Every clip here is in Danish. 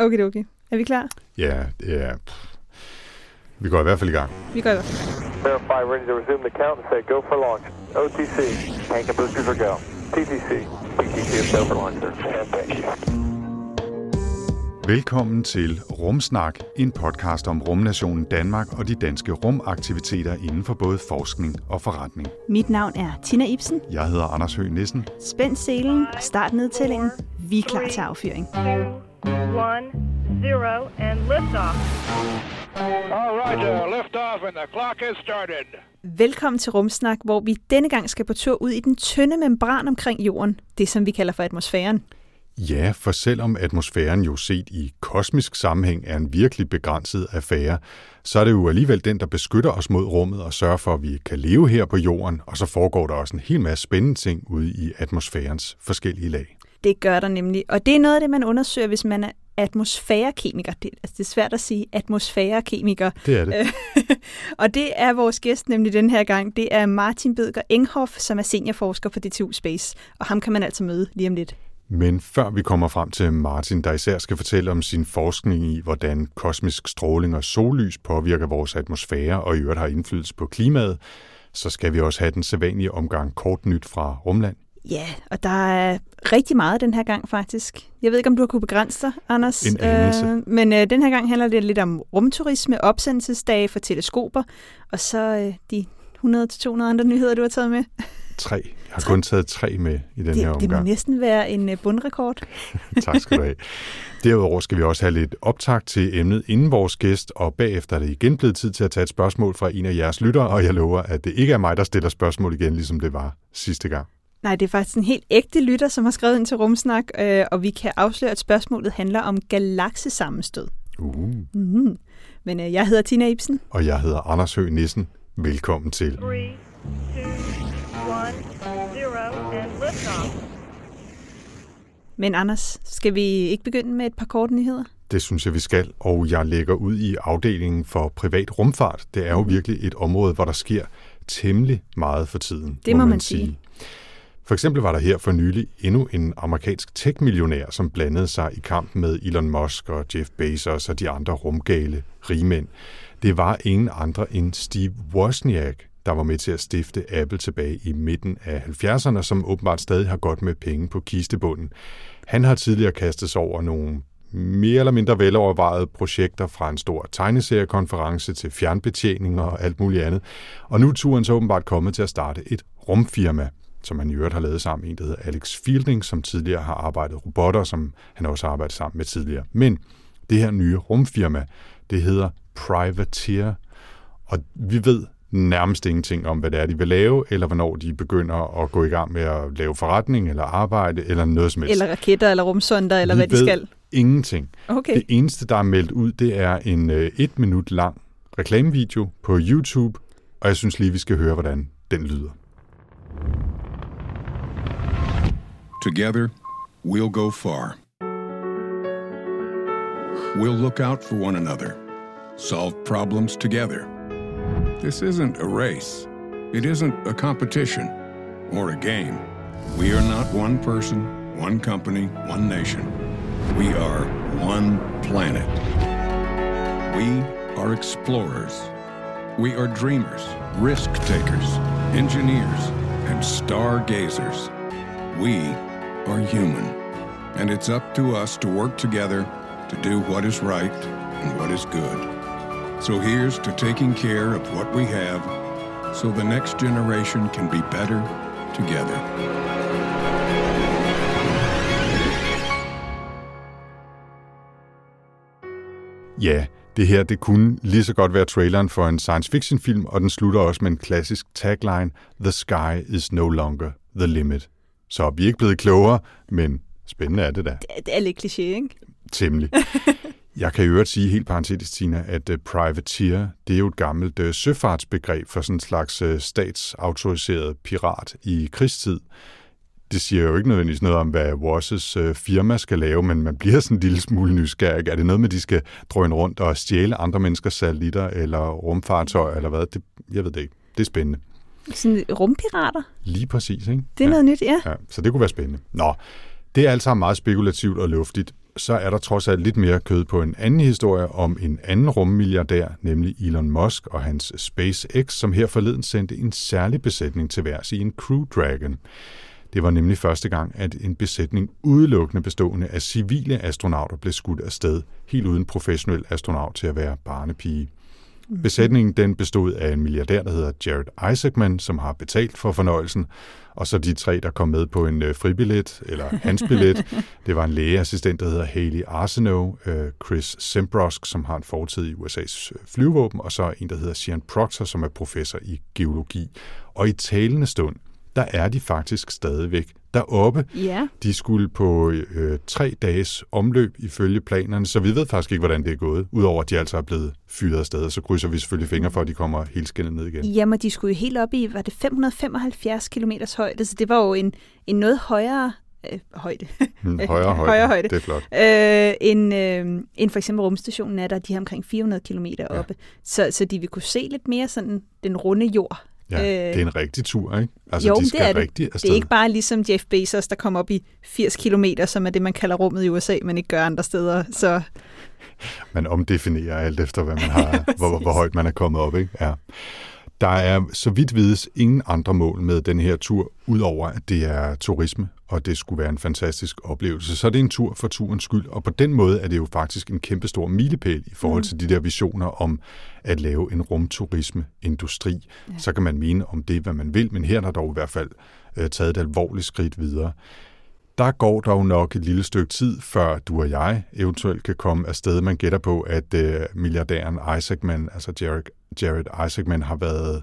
Okay, okay. Er vi klar? Ja, ja. Vi går i hvert fald i gang. Vi går i hvert fald. Verify, ready to resume the count and say go for launch. OTC, tank and boosters are go. TTC, PTC is go for launch, sir. Thank you. Velkommen til Rumsnak, en podcast om rumnationen Danmark og de danske rumaktiviteter inden for både forskning og forretning. Mit navn er Tina Ibsen. Jeg hedder Anders Høgh Nissen. Spænd selen og start nedtællingen. Vi er klar til affyring. One, zero, and liftoff. All right, uh, lift off and the clock has started. Velkommen til Rumsnak, hvor vi denne gang skal på tur ud i den tynde membran omkring jorden. Det som vi kalder for atmosfæren. Ja, for selvom atmosfæren jo set i kosmisk sammenhæng er en virkelig begrænset affære, så er det jo alligevel den, der beskytter os mod rummet og sørger for, at vi kan leve her på jorden, og så foregår der også en hel masse spændende ting ude i atmosfærens forskellige lag. Det gør der nemlig, og det er noget af det, man undersøger, hvis man er atmosfærekemiker. Det, altså, det er svært at sige atmosfærekemiker. Det er det. og det er vores gæst nemlig den her gang. Det er Martin Bødger Enghoff, som er seniorforsker på DTU Space, og ham kan man altså møde lige om lidt. Men før vi kommer frem til Martin, der især skal fortælle om sin forskning i, hvordan kosmisk stråling og sollys påvirker vores atmosfære og i øvrigt har indflydelse på klimaet, så skal vi også have den sædvanlige omgang kort nyt fra Rumland. Ja, og der er rigtig meget den her gang faktisk. Jeg ved ikke, om du har kunne begrænse dig, Anders. En anelse. Øh, men øh, den her gang handler det lidt om rumturisme, opsendelsesdage for teleskoper, og så øh, de 100-200 andre nyheder, du har taget med. Tre. Jeg har kun taget tre med i den her Det, det må omgang. næsten være en øh, bundrekord. tak skal du have. Derudover skal vi også have lidt optag til emnet inden vores gæst, og bagefter er det igen blevet tid til at tage et spørgsmål fra en af jeres lyttere, og jeg lover, at det ikke er mig, der stiller spørgsmål igen, ligesom det var sidste gang. Nej, det er faktisk en helt ægte lytter, som har skrevet ind til Rumsnak, øh, og vi kan afsløre, at spørgsmålet handler om galaksesammenstød. Uh. Mm. Men øh, jeg hedder Tina Ibsen. Og jeg hedder Anders Høgh Nissen. Velkommen til. Three, two, one, zero, and liftoff. Men Anders, skal vi ikke begynde med et par korte nyheder? Det synes jeg, vi skal, og jeg lægger ud i afdelingen for privat rumfart. Det er jo virkelig et område, hvor der sker temmelig meget for tiden. Det må man sige. For eksempel var der her for nylig endnu en amerikansk tech-millionær, som blandede sig i kampen med Elon Musk og Jeff Bezos og de andre rumgale rigmænd. Det var ingen andre end Steve Wozniak, der var med til at stifte Apple tilbage i midten af 70'erne, som åbenbart stadig har godt med penge på kistebunden. Han har tidligere kastet sig over nogle mere eller mindre velovervejede projekter fra en stor tegneseriekonference til fjernbetjening og alt muligt andet. Og nu er turen så åbenbart kommet til at starte et rumfirma, som han i øvrigt har lavet sammen med en, der hedder Alex Fielding, som tidligere har arbejdet robotter, som han også har arbejdet sammen med tidligere. Men det her nye rumfirma, det hedder Privateer, og vi ved nærmest ingenting om, hvad det er, de vil lave, eller hvornår de begynder at gå i gang med at lave forretning, eller arbejde, eller noget som helst. Eller raketter, eller rumsonder, eller Vi hvad de skal? ingenting. Okay. Det eneste, der er meldt ud, det er en øh, et minut lang reklamevideo på YouTube, og jeg synes lige, vi skal høre, hvordan den lyder. Together, we'll go far. We'll look out for one another, solve problems together. This isn't a race, it isn't a competition or a game. We are not one person, one company, one nation. We are one planet. We are explorers. We are dreamers, risk takers, engineers, and stargazers. We are human, and it's up to us to work together to do what is right and what is good. So here's to taking care of what we have so the next generation can be better together. Ja, det her det kunne lige så godt være traileren for en science fiction film, og den slutter også med en klassisk tagline, The sky is no longer the limit. Så vi er ikke blevet klogere, men spændende er det da. Det, det er lidt kliché, ikke? Temmelig. Jeg kan i øvrigt sige helt parentetisk, Tina, at uh, privateer, det er jo et gammelt uh, søfartsbegreb for sådan en slags uh, statsautoriseret pirat i krigstid. Det siger jo ikke nødvendigvis noget om, hvad Wasses uh, firma skal lave, men man bliver sådan en lille smule nysgerrig. Er det noget med, at de skal drøne rundt og stjæle andre menneskers satellitter eller rumfartøjer eller hvad? Det, jeg ved det ikke. Det er spændende. Sådan rumpirater. Lige præcis, ikke? Det er ja. noget nyt, ja. Ja, så det kunne være spændende. Nå, det er alt sammen meget spekulativt og luftigt. så er der trods alt lidt mere kød på en anden historie om en anden rummilliardær, nemlig Elon Musk og hans SpaceX, som her forleden sendte en særlig besætning til værs i en Crew Dragon. Det var nemlig første gang, at en besætning udelukkende bestående af civile astronauter blev skudt afsted, helt uden professionel astronaut til at være barnepige. Besætningen den bestod af en milliardær, der hedder Jared Isaacman, som har betalt for fornøjelsen, og så de tre, der kom med på en øh, fribillet, eller hans billet. Det var en lægeassistent, der hedder Haley Arsenault, øh, Chris Sembrosk, som har en fortid i USA's øh, flyvåben, og så en, der hedder Sian Proctor, som er professor i geologi. Og i talende stund, der er de faktisk stadigvæk deroppe. Ja. De skulle på øh, tre dages omløb ifølge planerne, så vi ved faktisk ikke, hvordan det er gået, udover at de altså er blevet fyret afsted, og så krydser vi selvfølgelig fingre for, at de kommer helt skinnet ned igen. Jamen, de skulle jo helt op i, var det 575 km højde, så det var jo en, en noget højere øh, højde. Højere højde. højere højde. Det er flot. Øh, end, øh, end for eksempel rumstationen er der, de har omkring 400 km oppe. Så, så de vil kunne se lidt mere sådan den runde jord. Ja, Øh, det er en rigtig tur, ikke? Altså, jo, de det skal er det. rigtig afsted. Det er ikke bare ligesom Jeff Bezos, der kommer op i 80 km, som er det, man kalder rummet i USA, men ikke gør andre steder. Så Man omdefinerer alt efter, hvad man har, hvor, hvor højt man er kommet op, ikke? Ja. Der er, så vidt vides, ingen andre mål med den her tur, udover at det er turisme, og det skulle være en fantastisk oplevelse. Så er det en tur for turens skyld, og på den måde er det jo faktisk en kæmpestor milepæl i forhold til de der visioner om at lave en rumturismeindustri. Ja. Så kan man mene om det, hvad man vil, men her er der dog i hvert fald øh, taget et alvorligt skridt videre. Der går dog nok et lille stykke tid, før du og jeg eventuelt kan komme afsted. Man gætter på, at øh, milliardæren Isaacman, altså Jared, Jared Isaacman, har været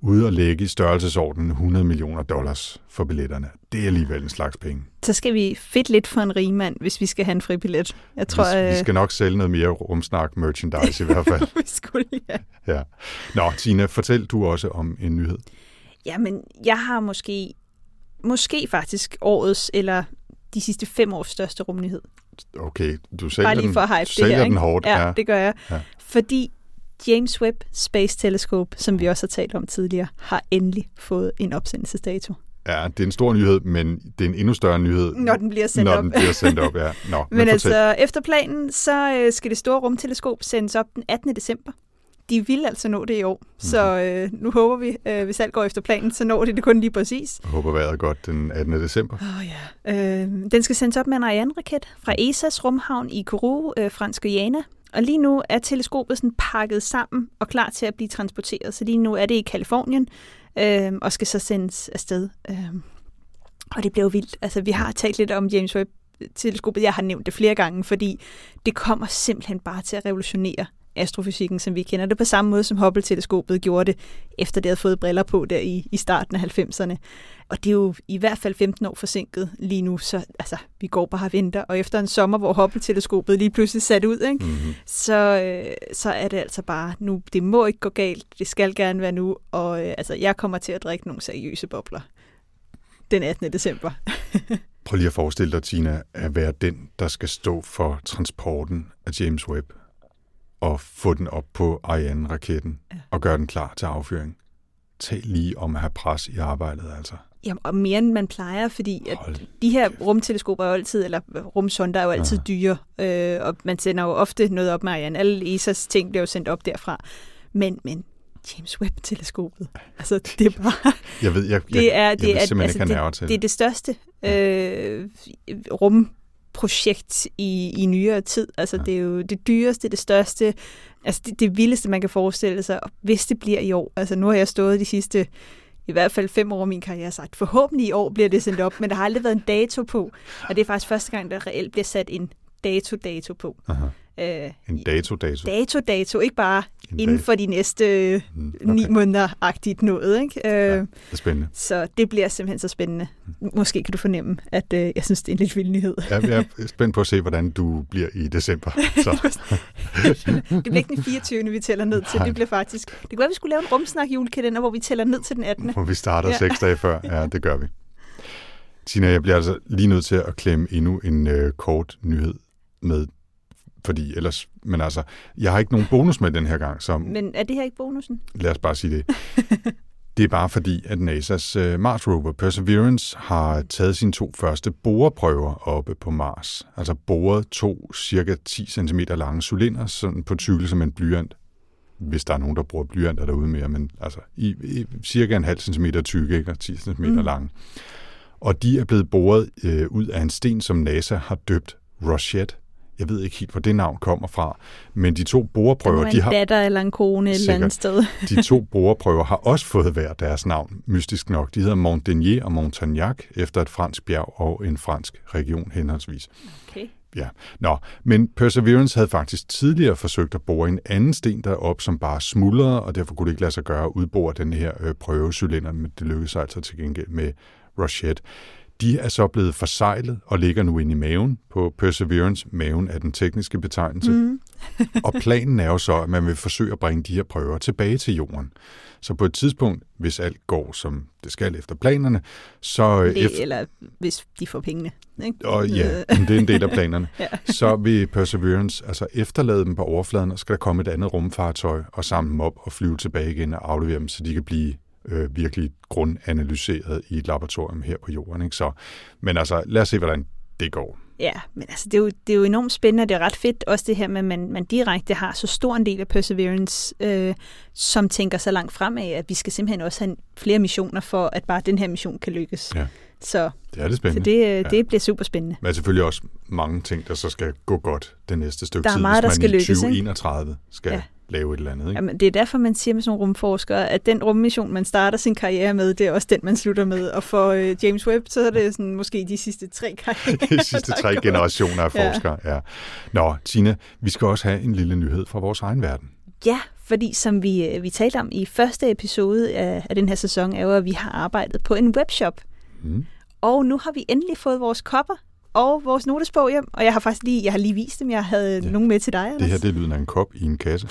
ude og lægge i størrelsesordenen 100 millioner dollars for billetterne. Det er alligevel en slags penge. så skal vi fedt lidt for en rigmand, hvis vi skal have en fribillet. Jeg tror, vi, vi øh, skal nok sælge noget mere rumsnak merchandise i hvert fald. vi skulle, ja. Ja. Nå, Tina, fortæl du også om en nyhed. Jamen, jeg har måske, måske faktisk årets, eller de sidste fem års største rumnyhed. Okay, du sælger Bare lige den, for hype du det her, den hårdt. Ja, det gør jeg. Ja. Fordi James Webb Space Telescope, som vi også har talt om tidligere, har endelig fået en opsendelsesdato. ja, det er en stor nyhed, men det er en endnu større nyhed, Når den bliver sendt når op. den bliver sendt op. Ja. Nå, men, Men fortæl. altså, efter planen, så øh, skal det store rumteleskop sendes op den 18. december. De vil altså nå det i år, så Mhm. øh, nu håber vi, øh, hvis alt går efter planen, så når de det kun lige præcis. Jeg håber vejret er godt den 18. december. Oh, ja. Øh, den skal sendes op med en Ariane-raket fra ESA's rumhavn i Kourou, øh, fransk Guyana. Og lige nu er teleskopet sådan pakket sammen og klar til at blive transporteret. Så lige nu er det i Kalifornien øh, og skal så sendes afsted. Øh, og det bliver jo vildt. Altså, vi har talt lidt om James Webb-teleskopet. Jeg har nævnt det flere gange, fordi det kommer simpelthen bare til at revolutionere astrofysikken, som vi kender det på samme måde, som Hubble-teleskopet gjorde det, efter det havde fået briller på der i, i starten af 90'erne. Og det er jo i hvert fald 15 år forsinket lige nu, så altså, vi går bare og venter. Og efter en sommer, hvor Hubble-teleskopet lige pludselig sat ud, ikke? Mm-hmm. Så, øh, så er det altså bare nu. Det må ikke gå galt. Det skal gerne være nu. Og øh, altså, jeg kommer til at drikke nogle seriøse bobler den 18. december. Prøv lige at forestille dig, Tina, at være den, der skal stå for transporten af James Webb og få den op på Ariane-raketten Ja. og gøre den klar til affyring. Tal lige om at have pres i arbejdet, altså. Jamen, og mere end man plejer, fordi at Hold de her rumteleskoper er jo altid, eller rumsonder er jo altid dyre, øh, og man sender jo ofte noget op med Ariane. Alle ESA's ting bliver jo sendt op derfra. Men, men James Webb-teleskopet, altså det er bare... Jeg ved, jeg, jeg, Det er, jeg det vil er, simpelthen altså, ikke have nerver det, til det er det største øh, rumprojekt i, i nyere tid. Altså, Ja. det er jo det dyreste, det største, altså det, det vildeste, man kan forestille sig, og hvis det bliver i år. Altså, nu har jeg stået de sidste i hvert fald fem år af min karriere sagt, forhåbentlig i år bliver det sendt op, men der har aldrig været en dato på, og det er faktisk første gang, der reelt bliver sat en dato-dato på. Aha. Øh, En dato-dato. dato-dato, ikke bare En inden dag. for de næste Mm, okay. ni måneder-agtigt noget, ikke? Øh, Ja, det er spændende. så det bliver simpelthen så spændende. Måske kan du fornemme, at øh, jeg synes, det er en lidt vild nyhed. Ja, jeg er spændt på at se, hvordan du bliver i december. Så. det bliver ikke den 24. vi tæller ned til. Nej. Det bliver faktisk... Det kunne være, vi skulle lave en rumsnak julekalender, hvor vi tæller ned til den 18. Hvor vi starter Ja. seks dage før. Ja, det gør vi. Tina, jeg bliver altså lige nødt til at klemme endnu en øh, kort nyhed med, fordi ellers, men altså, jeg har ikke nogen bonus med den her gang, så Men er det her ikke bonusen? lad os bare sige det. Det er bare fordi, at NASA's øh, Mars rover Perseverance har taget sine to første boreprøver oppe på Mars. Altså boret to cirka 10 cm lange cylinder, sådan på tykkelse som en blyant. Hvis der er nogen, der bruger blyanter derude mere, men altså i, i cirka en halv centimeter tykke ikke? og 10 cm mm. lange. Og de er blevet boret øh, ud af en sten, som NASA har døbt Rosette. Jeg ved ikke helt, hvor det navn kommer fra, men de to Der boreprøver, må de en har, datter eller en kone et eller andet sted. de to boreprøver har også fået hver deres navn, mystisk nok. De hedder Montdenier og Montagnac, efter et fransk bjerg og en fransk region henholdsvis. Okay. Ja, nå, men Perseverance havde faktisk tidligere forsøgt at bore en anden sten derop, som bare smuldrede, og derfor kunne det ikke lade sig gøre at udbore den her øh, prøvecylinder, men det lykkedes altså til gengæld med Rochette. De er så blevet forsejlet og ligger nu inde i maven på Perseverance. Maven er den tekniske betegnelse. Mm. og planen er jo så, at man vil forsøge at bringe de her prøver tilbage til jorden. Så på et tidspunkt, hvis alt går som det skal efter planerne, så øh, Det, efter, eller hvis de får pengene. Ikke? og ja, det er en del af planerne. Ja. Så vil Perseverance altså efterlade dem på overfladen, og skal der komme et andet rumfartøj og samle dem op og flyve tilbage igen og aflevere dem, så de kan blive øh, virkelig grundanalyseret i et laboratorium her på jorden. Ikke? Så, men altså, lad os se, hvordan det går. Ja, men altså, det er, jo, det er jo enormt spændende, og det er ret fedt også det her med, at man, man direkte har så stor en del af Perseverance, øh, som tænker så langt fremad, at vi skal simpelthen også have flere missioner for, at bare den her mission kan lykkes. Ja. Så, Det er så spændende. det, øh, det bliver super spændende. Men selvfølgelig også mange ting, der så skal gå godt det næste stykke Der er tid, meget, der hvis man skal i lykkes, ikke? 2031 skal Ja. Ja. lave et eller andet. Ikke? Jamen, det er derfor, man siger med sådan nogle rumforskere, at den rummission, man starter sin karriere med, det er også den, man slutter med. Og for øh, James Webb, så er det sådan, måske de sidste tre karrierer. de sidste tre generationer af Ja. forskere. Ja. Nå, Tina, vi skal også have en lille nyhed fra vores egen verden. Ja, fordi som vi, øh, vi talte om i første episode af, af den her sæson, er jo, at vi har arbejdet på en webshop. Mm. Og nu har vi endelig fået vores kopper og vores notesbog hjem. Og jeg har faktisk lige, jeg har lige vist dem. Jeg havde ja. Ja. nogen med til dig, Det Anders. her det er lyden af en kop i en kasse.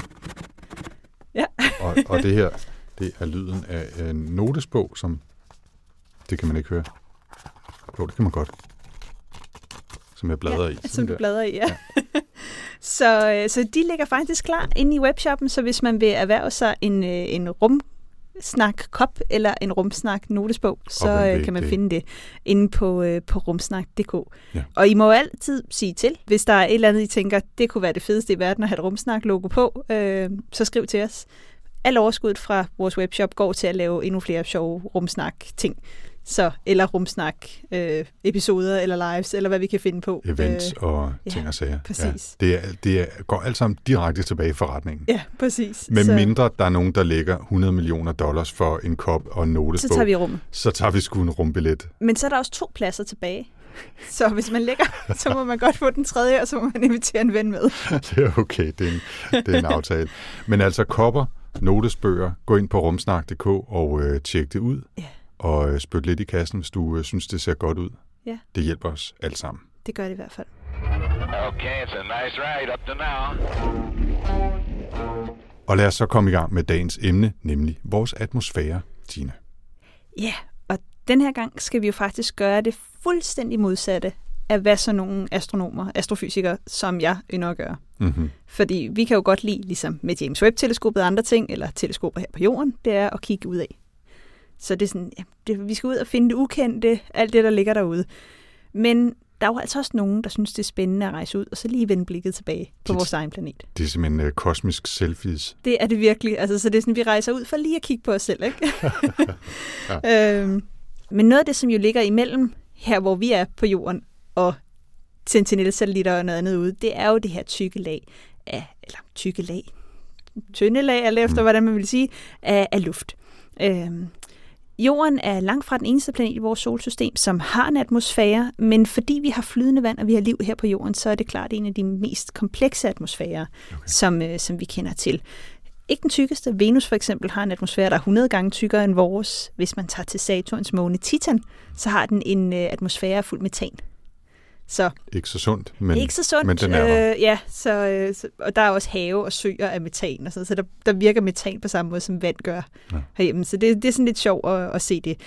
Ja. og, og det her, det er lyden af en notesbog, som... Det kan man ikke høre. Jo, det kan man godt. Som jeg bladrer ja, i. Som du der. bladrer i, ja. så, øh, så de ligger faktisk klar inde i webshoppen, så hvis man vil erhverve sig en, øh, en rumsnak kop eller en rumsnak notesbog, så øh, kan man det? finde det inde på, øh, på rumsnak.dk. Ja. Og I må altid sige til, hvis der er et eller andet, I tænker, det kunne være det fedeste i verden at have et rumsnak-logo på, øh, så skriv til os. Al overskuddet fra vores webshop går til at lave endnu flere sjove rumsnak-ting. Så, eller rumsnak øh, episoder eller lives, eller hvad vi kan finde på. Events Øh, og ja, ting og sager. præcis. Ja, det, er, det er, går alt sammen direkte tilbage i forretningen. ja, præcis. Med så, mindre der er nogen, der lægger 100 millioner dollars for en kop og en så notesbog, tager vi rummet. så tager vi sgu en rumbillet. Men så er der også to pladser tilbage. Så hvis man lægger, så må man godt få den tredje, og så må man invitere en ven med. det er okay, det er, en, det er en aftale. Men altså kopper, notesbøger, gå ind på rumsnak.dk og øh, tjek det ud. Ja. Og øh, spyt lidt i kassen, hvis du øh, synes, det ser godt ud. Ja. Det hjælper os alt sammen. Det gør det i hvert fald. Okay, it's a nice ride up to now. Og lad os så komme i gang med dagens emne, nemlig vores atmosfære, Tina. Ja, og den her gang skal vi jo faktisk gøre det fuldstændig modsatte af hvad så nogle astronomer, astrofysikere, som jeg ynder at gøre. Mm-hmm. Fordi vi kan jo godt lide, ligesom med James Webb-teleskopet og andre ting, eller teleskoper her på jorden, det er at kigge ud af. Så det er sådan, ja, det, vi skal ud og finde det ukendte, alt det, der ligger derude. Men der er jo altså også nogen, der synes, det er spændende at rejse ud, og så lige vende blikket tilbage på Det- vores egen planet. Det er simpelthen øh, kosmisk selfies. Det er det virkelig. Altså, så det er sådan, vi rejser ud for lige at kigge på os selv, ikke? ja. øhm, men noget af det, som jo ligger imellem her, hvor vi er på jorden, og Sentinel-satellitter og noget andet ude, det er jo det her tykke lag af, eller tykke lag, tynde lag, alt efter, hvordan man vil sige, af, af luft. Øhm, Jorden er langt fra den eneste planet i vores solsystem, som har en atmosfære, men fordi vi har flydende vand, og vi har liv her på jorden, så er det klart en af de mest komplekse atmosfærer, okay. som, øh, som vi kender til. Ikke den tykkeste. Venus for eksempel har en atmosfære, der er 100 gange tykkere end vores. Hvis man tager til Saturns måne Titan, så har den en øh, atmosfære fuld metan. Så Ikke så sundt, men, ikke så sundt. men den er der. Øh, ja, så, øh, så, og der er også have og søer af metan, og sådan, så der, der virker metan på samme måde, som vand gør Ja. herhjemme. Så det, det er sådan lidt sjovt at, at se det.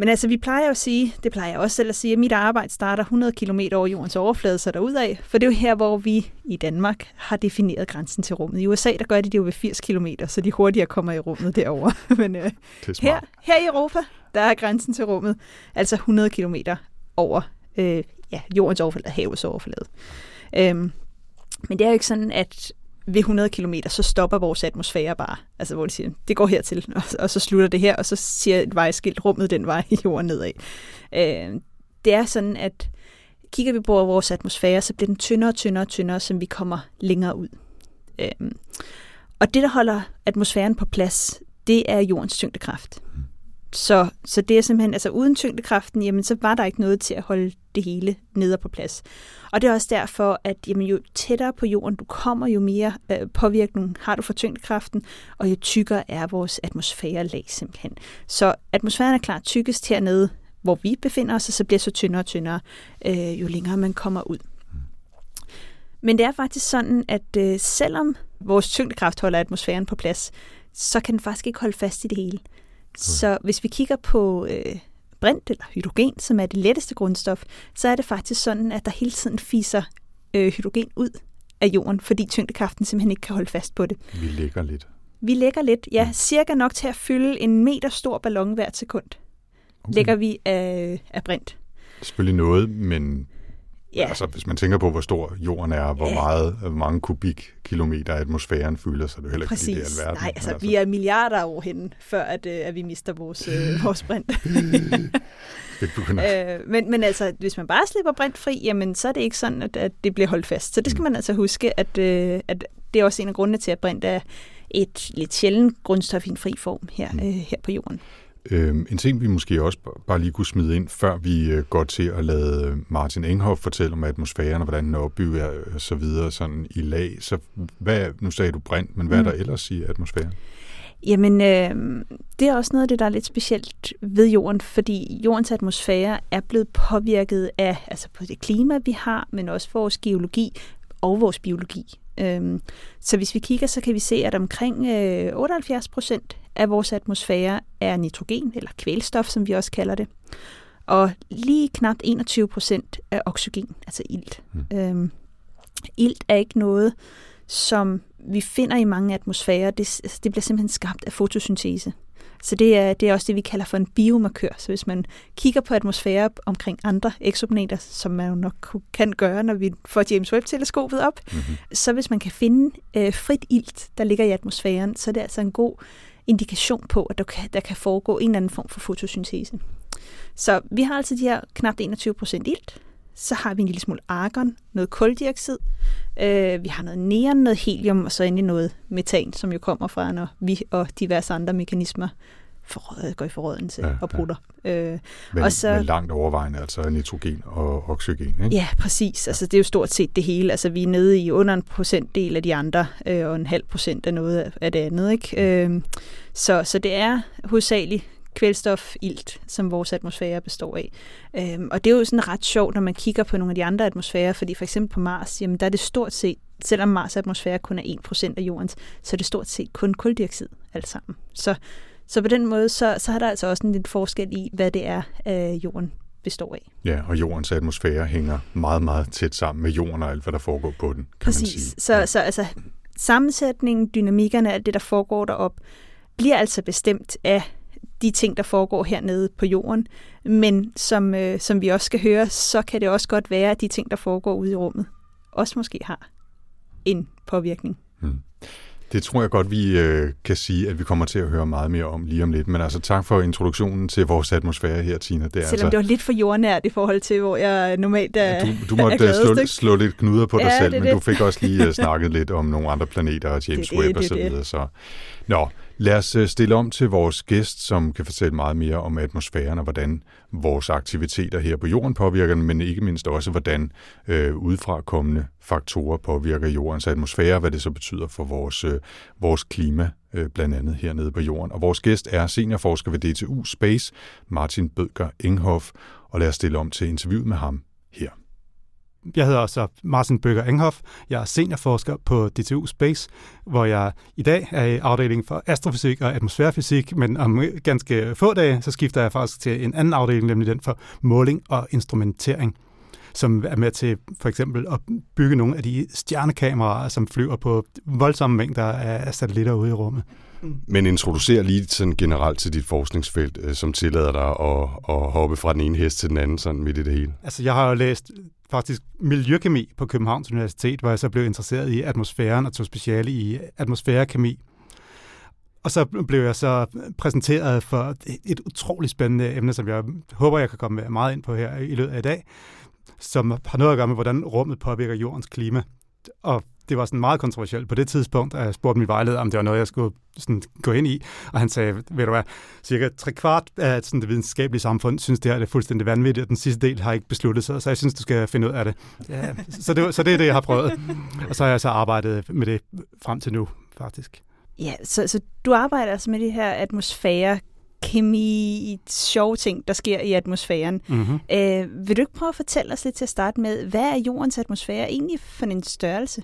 Men altså, vi plejer at sige, det plejer jeg også selv at sige, at mit arbejde starter 100 km over jordens overflade, så derudad. For det er jo her, hvor vi i Danmark har defineret grænsen til rummet. I USA, der gør de det jo ved 80 km, så de hurtigere kommer i rummet derover. Men øh, er her, her i Europa, der er grænsen til rummet altså 100 km over øh, ja, jordens overflade, havets overflade. Øhm, men det er jo ikke sådan, at ved 100 km, så stopper vores atmosfære bare. Altså, hvor de siger, det går hertil, og, og så slutter det her, og så siger et vejskilt rummet den vej i jorden nedad. Øh, det er sådan, at kigger vi på vores atmosfære, så bliver den tyndere og tyndere og tyndere, som vi kommer længere ud. Øh, og det, der holder atmosfæren på plads, det er jordens tyngdekraft. Mm. Så, så det er simpelthen, altså uden tyngdekraften, jamen så var der ikke noget til at holde det hele nede på plads. Og det er også derfor, at jamen, jo tættere på jorden du kommer, jo mere øh, påvirkning har du for tyngdekraften, og jo tykkere er vores atmosfærelag simpelthen. Så atmosfæren er klart tykkest hernede, hvor vi befinder os, og så bliver så tyndere og tyndere, øh, jo længere man kommer ud. Men det er faktisk sådan, at øh, selvom vores tyngdekraft holder atmosfæren på plads, så kan den faktisk ikke holde fast i det hele. Så hvis vi kigger på øh, brint eller hydrogen, som er det letteste grundstof, så er det faktisk sådan, at der hele tiden fiser øh, hydrogen ud af jorden, fordi tyngdekraften simpelthen ikke kan holde fast på det. Vi ligger lidt. Vi lægger lidt, ja, cirka nok til at fylde en meter stor ballon hvert sekund, Okay. lægger vi af, af brint. Selvfølgelig noget, men Ja, altså, hvis man tænker på, hvor stor jorden er, hvor, Ja. meget, hvor mange kubikkilometer atmosfæren fylder, så er det jo heller ikke, fordi det er alverden. Nej, men altså, vi er milliarder år henne, før at, øh, at vi mister vores, øh, vores brint. Øh, men, men altså, hvis man bare slipper brint fri, jamen, så er det ikke sådan, at, at det bliver holdt fast. Så det Mm. skal man altså huske, at, øh, at det er også en af grundene til, at brint er et lidt sjældent grundstof i en fri form her, Mm. øh, her på jorden. Øhm, en ting, vi måske også bare lige kunne smide ind, før vi øh, går til at lade Martin Enghoff fortælle om atmosfæren og hvordan den er opbygget og så videre sådan i lag. Så hvad, nu sagde du brint, men hvad Mm. er der ellers i atmosfæren? Jamen, øh, det er også noget af det, der er lidt specielt ved jorden, fordi jordens atmosfære er blevet påvirket af altså på det klima, vi har, men også vores geologi og vores biologi. Øhm, så hvis vi kigger, så kan vi se, at omkring øh, 78 procent af vores atmosfære er nitrogen, eller kvælstof, som vi også kalder det. Og lige knap 21 procent er oxygen, altså ilt. Mm. Øhm, ilt er ikke noget, som vi finder i mange atmosfærer. Det, altså, det bliver simpelthen skabt af fotosyntese. Så det er, det er også det, vi kalder for en biomarkør. Så hvis man kigger på atmosfære omkring andre eksoplaneter, som man jo nok kan gøre, når vi får James Webb-teleskopet op, Mm-hmm. så hvis man kan finde øh, frit ilt, der ligger i atmosfæren, så er det altså en god indikation på, at der kan, der kan foregå en eller anden form for fotosyntese. Så vi har altså de her knap 21 procent ilt, så har vi en lille smule argon, noget koldioxid, øh, vi har noget neon, noget helium, og så endelig noget metan, som jo kommer fra, når vi og diverse andre mekanismer forråd, går i forrådelse Ja, ja, ja. og brutter. Øh, Men, Og så- men langt overvejende, altså nitrogen og oxygen. Ikke? Ja, præcis. Altså, det er jo stort set det hele. Altså, vi er nede i under en procentdel af de andre, øh, og en halv procent af noget af- af det andet. Ikke? Øh, så, så det er hovedsageligt kvælstof, ilt, som vores atmosfære består af. Øhm, og det er jo sådan ret sjovt, når man kigger på nogle af de andre atmosfærer, fordi for eksempel på Mars, jamen der er det stort set, selvom Mars atmosfære kun er 1% af jordens, så er det stort set kun koldioxid alt sammen. Så, så på den måde, så, så er der altså også en lidt forskel i, hvad det er, øh, jorden består af. Ja, og jordens atmosfære hænger meget, meget tæt sammen med jorden og alt, hvad der foregår på den, kan man Præcis. sige. Så, så altså, sammensætningen, dynamikkerne, alt det, der foregår derop, bliver altså bestemt af de ting, der foregår hernede på jorden. Men som, øh, som vi også skal høre, så kan det også godt være, at de ting, der foregår ude i rummet, også måske har en påvirkning. Det tror jeg godt, vi øh, kan sige, at vi kommer til at høre meget mere om lige om lidt. Men altså tak for introduktionen til vores atmosfære her, Tina. Det er Selvom altså, det var lidt for jordnært i forhold til, hvor jeg normalt er, Ja, du, du er måtte øh, gladest, slå, slå lidt knuder på dig Ja, selv, det er men du det. fik også lige uh, snakket lidt om nogle andre planeter og James er Webb og det så er videre. Så. Nå, lad os øh, stille om til vores gæst, som kan fortælle meget mere om atmosfæren og hvordan vores aktiviteter her på jorden påvirker den, men ikke mindst også, hvordan øh, udefrakommende faktorer påvirker jordens atmosfære, hvad det så betyder for vores, øh, vores klima, øh, blandt andet hernede på jorden. Og vores gæst er seniorforsker ved DTU Space, Martin Bødker Enghoff, og lad os stille om til interviewet med ham her jeg hedder så Martin Bøger Enghoff. Jeg er seniorforsker på DTU Space, hvor jeg i dag er i afdelingen for astrofysik og atmosfærefysik, men om ganske få dage, så skifter jeg faktisk til en anden afdeling, nemlig den for måling og instrumentering som er med til for eksempel at bygge nogle af de stjernekameraer, som flyver på voldsomme mængder af satellitter ude i rummet. Men introducer lige sådan generelt til dit forskningsfelt, øh, som tillader dig at, at hoppe fra den ene hest til den anden, sådan midt i det hele. Altså, jeg har jo læst faktisk miljøkemi på Københavns Universitet, hvor jeg så blev interesseret i atmosfæren og tog speciale i atmosfærekemi. Og så blev jeg så præsenteret for et utroligt spændende emne, som jeg håber, jeg kan komme meget ind på her i løbet af i dag, som har noget at gøre med, hvordan rummet påvirker jordens klima. Og det var sådan meget kontroversielt på det tidspunkt, at jeg spurgte min vejleder, om det var noget, jeg skulle sådan gå ind i. Og han sagde, ved du hvad, cirka tre kvart af sådan det videnskabelige samfund synes, det her er fuldstændig vanvittigt, og den sidste del har ikke besluttet sig, så jeg synes, du skal finde ud af det. Ja, så, det så det er det, jeg har prøvet. Og så har jeg så arbejdet med det frem til nu, faktisk. Ja, så, så du arbejder altså med det her atmosfære kemi, sjove ting, der sker i atmosfæren. Mm-hmm. Øh, vil du ikke prøve at fortælle os lidt til at starte med, hvad er jordens atmosfære egentlig for en størrelse?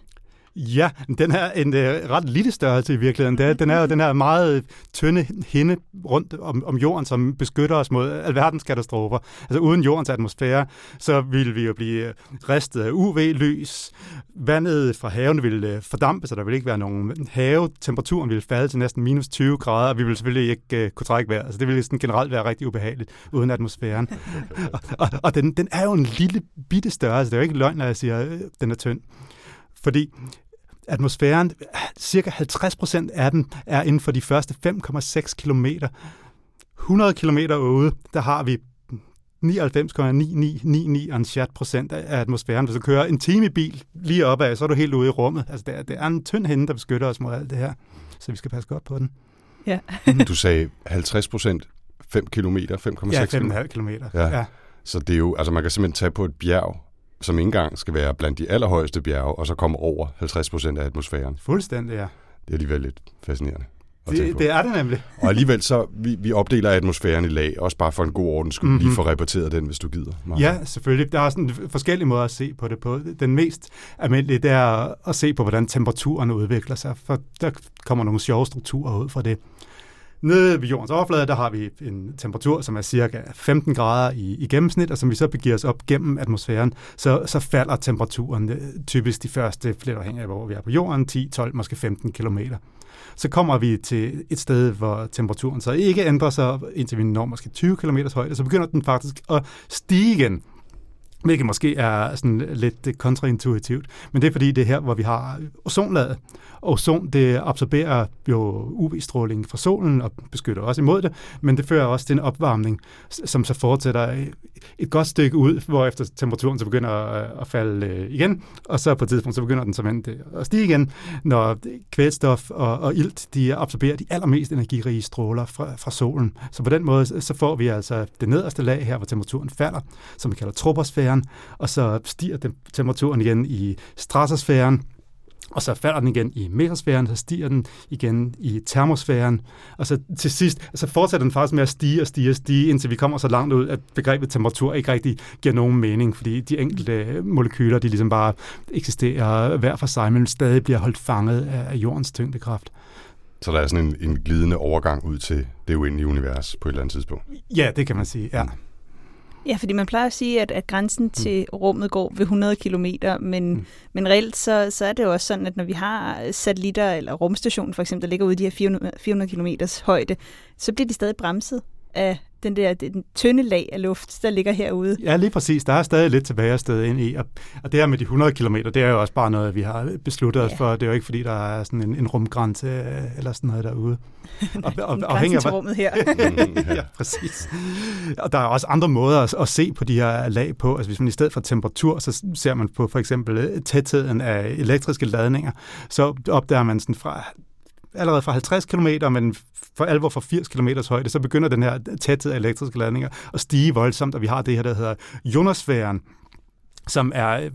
Ja, den er en uh, ret lille størrelse i virkeligheden. Den er, den er jo den her meget tynde hinde rundt om, om jorden, som beskytter os mod alverdens katastrofer. Altså uden jordens atmosfære, så ville vi jo blive øh, ristet af UV-lys. Vandet fra haven ville øh, fordampe, så der ville ikke være nogen have. Temperaturen ville falde til næsten minus 20 grader, og vi ville selvfølgelig ikke uh, kunne trække vejret. Altså det ville sådan generelt være rigtig ubehageligt uden atmosfæren. og og, og den, den er jo en lille bitte størrelse. Det er jo ikke løgn, når jeg siger, at den er tynd. Fordi atmosfæren, cirka 50 procent af den er inden for de første 5,6 kilometer. 100 kilometer ude, der har vi 99,9999 chat procent af atmosfæren. Hvis du kører en time i bil lige opad, så er du helt ude i rummet. Altså, det er, det er en tynd hende, der beskytter os mod alt det her. Så vi skal passe godt på den. Ja. du sagde 50 procent, 5 kilometer, 5,6 Ja, 5,5 kilometer. Ja. ja. Så det er jo, altså man kan simpelthen tage på et bjerg, som ikke engang skal være blandt de allerhøjeste bjerge, og så komme over 50 procent af atmosfæren. Fuldstændig, ja. Det er alligevel lidt fascinerende. Det, det er det nemlig. og alligevel så, vi, vi opdeler atmosfæren i lag, også bare for en god orden skulle mm-hmm. lige få repeteret den, hvis du gider. Mark. Ja, selvfølgelig. Der er sådan forskellige måder at se på det på. Den mest almindelige, det er at se på, hvordan temperaturen udvikler sig, for der kommer nogle sjove strukturer ud fra det. Nede ved jordens overflade, der har vi en temperatur, som er cirka 15 grader i, i gennemsnit, og som vi så begiver os op gennem atmosfæren, så, så falder temperaturen øh, typisk de første, lidt afhængig af hvor vi er på jorden, 10, 12, måske 15 kilometer. Så kommer vi til et sted, hvor temperaturen så ikke ændrer sig, indtil vi når måske 20 km højde, så begynder den faktisk at stige igen hvilket måske er sådan lidt kontraintuitivt. Men det er fordi, det er her, hvor vi har ozonlaget. Ozon, det absorberer jo UV-stråling fra solen og beskytter også imod det, men det fører også til en opvarmning, som så fortsætter et godt stykke ud, hvor efter temperaturen så begynder øh, at falde øh, igen, og så på et tidspunkt så begynder den så øh, at stige igen, når kvælstof og, og ilt, de absorberer de allermest energirige stråler fra, fra solen. Så på den måde, så får vi altså det nederste lag her, hvor temperaturen falder, som vi kalder troposfæren, og så stiger temperaturen igen i stratosfæren, og så falder den igen i mesosfæren, så stiger den igen i termosfæren, og så til sidst, så fortsætter den faktisk med at stige og stige og stige, indtil vi kommer så langt ud, at begrebet temperatur ikke rigtig giver nogen mening, fordi de enkelte molekyler, de ligesom bare eksisterer hver for sig, men stadig bliver holdt fanget af jordens tyngdekraft. Så der er sådan en, en glidende overgang ud til det uendelige univers på et eller andet tidspunkt? Ja, det kan man sige, ja. Mm. Ja, fordi man plejer at sige, at, at grænsen mm. til rummet går ved 100 km, men, mm. men reelt så, så er det jo også sådan, at når vi har satellitter eller rumstationen for eksempel, der ligger ude i de her 400, 400 km højde, så bliver de stadig bremset af den der den tynde lag af luft, der ligger herude. Ja, lige præcis. Der er stadig lidt tilbage at sted ind i. Og, og det her med de 100 km, det er jo også bare noget, vi har besluttet ja. os for. Det er jo ikke, fordi der er sådan en, en rumgrænse øh, eller sådan noget derude. Og, og, en grænse til rummet her. ja, præcis. Og der er også andre måder at, at se på de her lag på. Altså hvis man i stedet for temperatur, så ser man på for eksempel øh, tætheden af elektriske ladninger, så opdager man sådan fra allerede fra 50 km, men for alvor fra 80 km højde, så begynder den her tæthed af elektriske ladninger at stige voldsomt, og vi har det her, der hedder ionosfæren, som er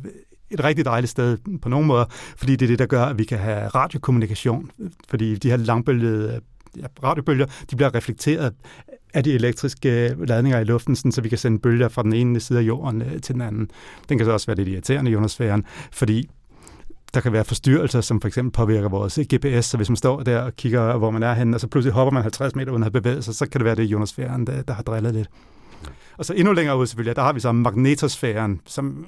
et rigtig dejligt sted på nogle måder, fordi det er det, der gør, at vi kan have radiokommunikation, fordi de her langbølgede ja, radiobølger, de bliver reflekteret af de elektriske ladninger i luften, sådan, så vi kan sende bølger fra den ene side af jorden øh, til den anden. Den kan så også være lidt irriterende i ionosfæren, fordi der kan være forstyrrelser, som for eksempel påvirker vores eh, GPS, så hvis man står der og kigger, hvor man er henne, og så pludselig hopper man 50 meter uden at have bevæget sig, så kan det være det ionosfæren, der, der har drillet lidt. Og så endnu længere ud selvfølgelig, der har vi så magnetosfæren, som,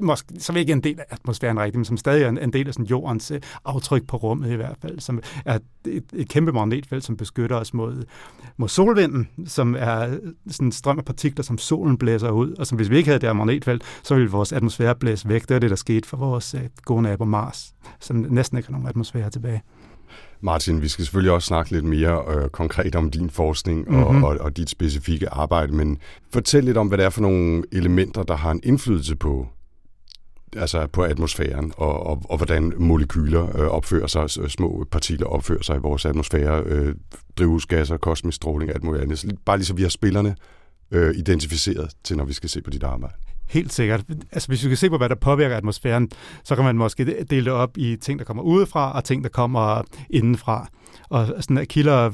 måske, som ikke er en del af atmosfæren rigtigt, men som stadig er en, en del af sådan jordens øh, aftryk på rummet i hvert fald, som er et, et kæmpe magnetfelt, som beskytter os mod, mod solvinden, som er sådan en strøm af partikler, som solen blæser ud, og som hvis vi ikke havde det her magnetfelt, så ville vores atmosfære blæse væk. Det er det, der skete for vores uh, gode nabo Mars, som næsten ikke har nogen atmosfære tilbage. Martin, vi skal selvfølgelig også snakke lidt mere øh, konkret om din forskning og, mm-hmm. og, og dit specifikke arbejde, men fortæl lidt om, hvad det er for nogle elementer, der har en indflydelse på altså på atmosfæren, og, og, og hvordan molekyler øh, opfører sig, små partikler opfører sig i vores atmosfære, øh, drivhusgasser, kosmisk stråling, alt muligt andet. Bare lige så vi har spillerne øh, identificeret til, når vi skal se på dit arbejde. Helt sikkert. Altså, hvis vi kan se på, hvad der påvirker atmosfæren, så kan man måske dele det op i ting, der kommer udefra, og ting, der kommer indenfra. Og sådan kilder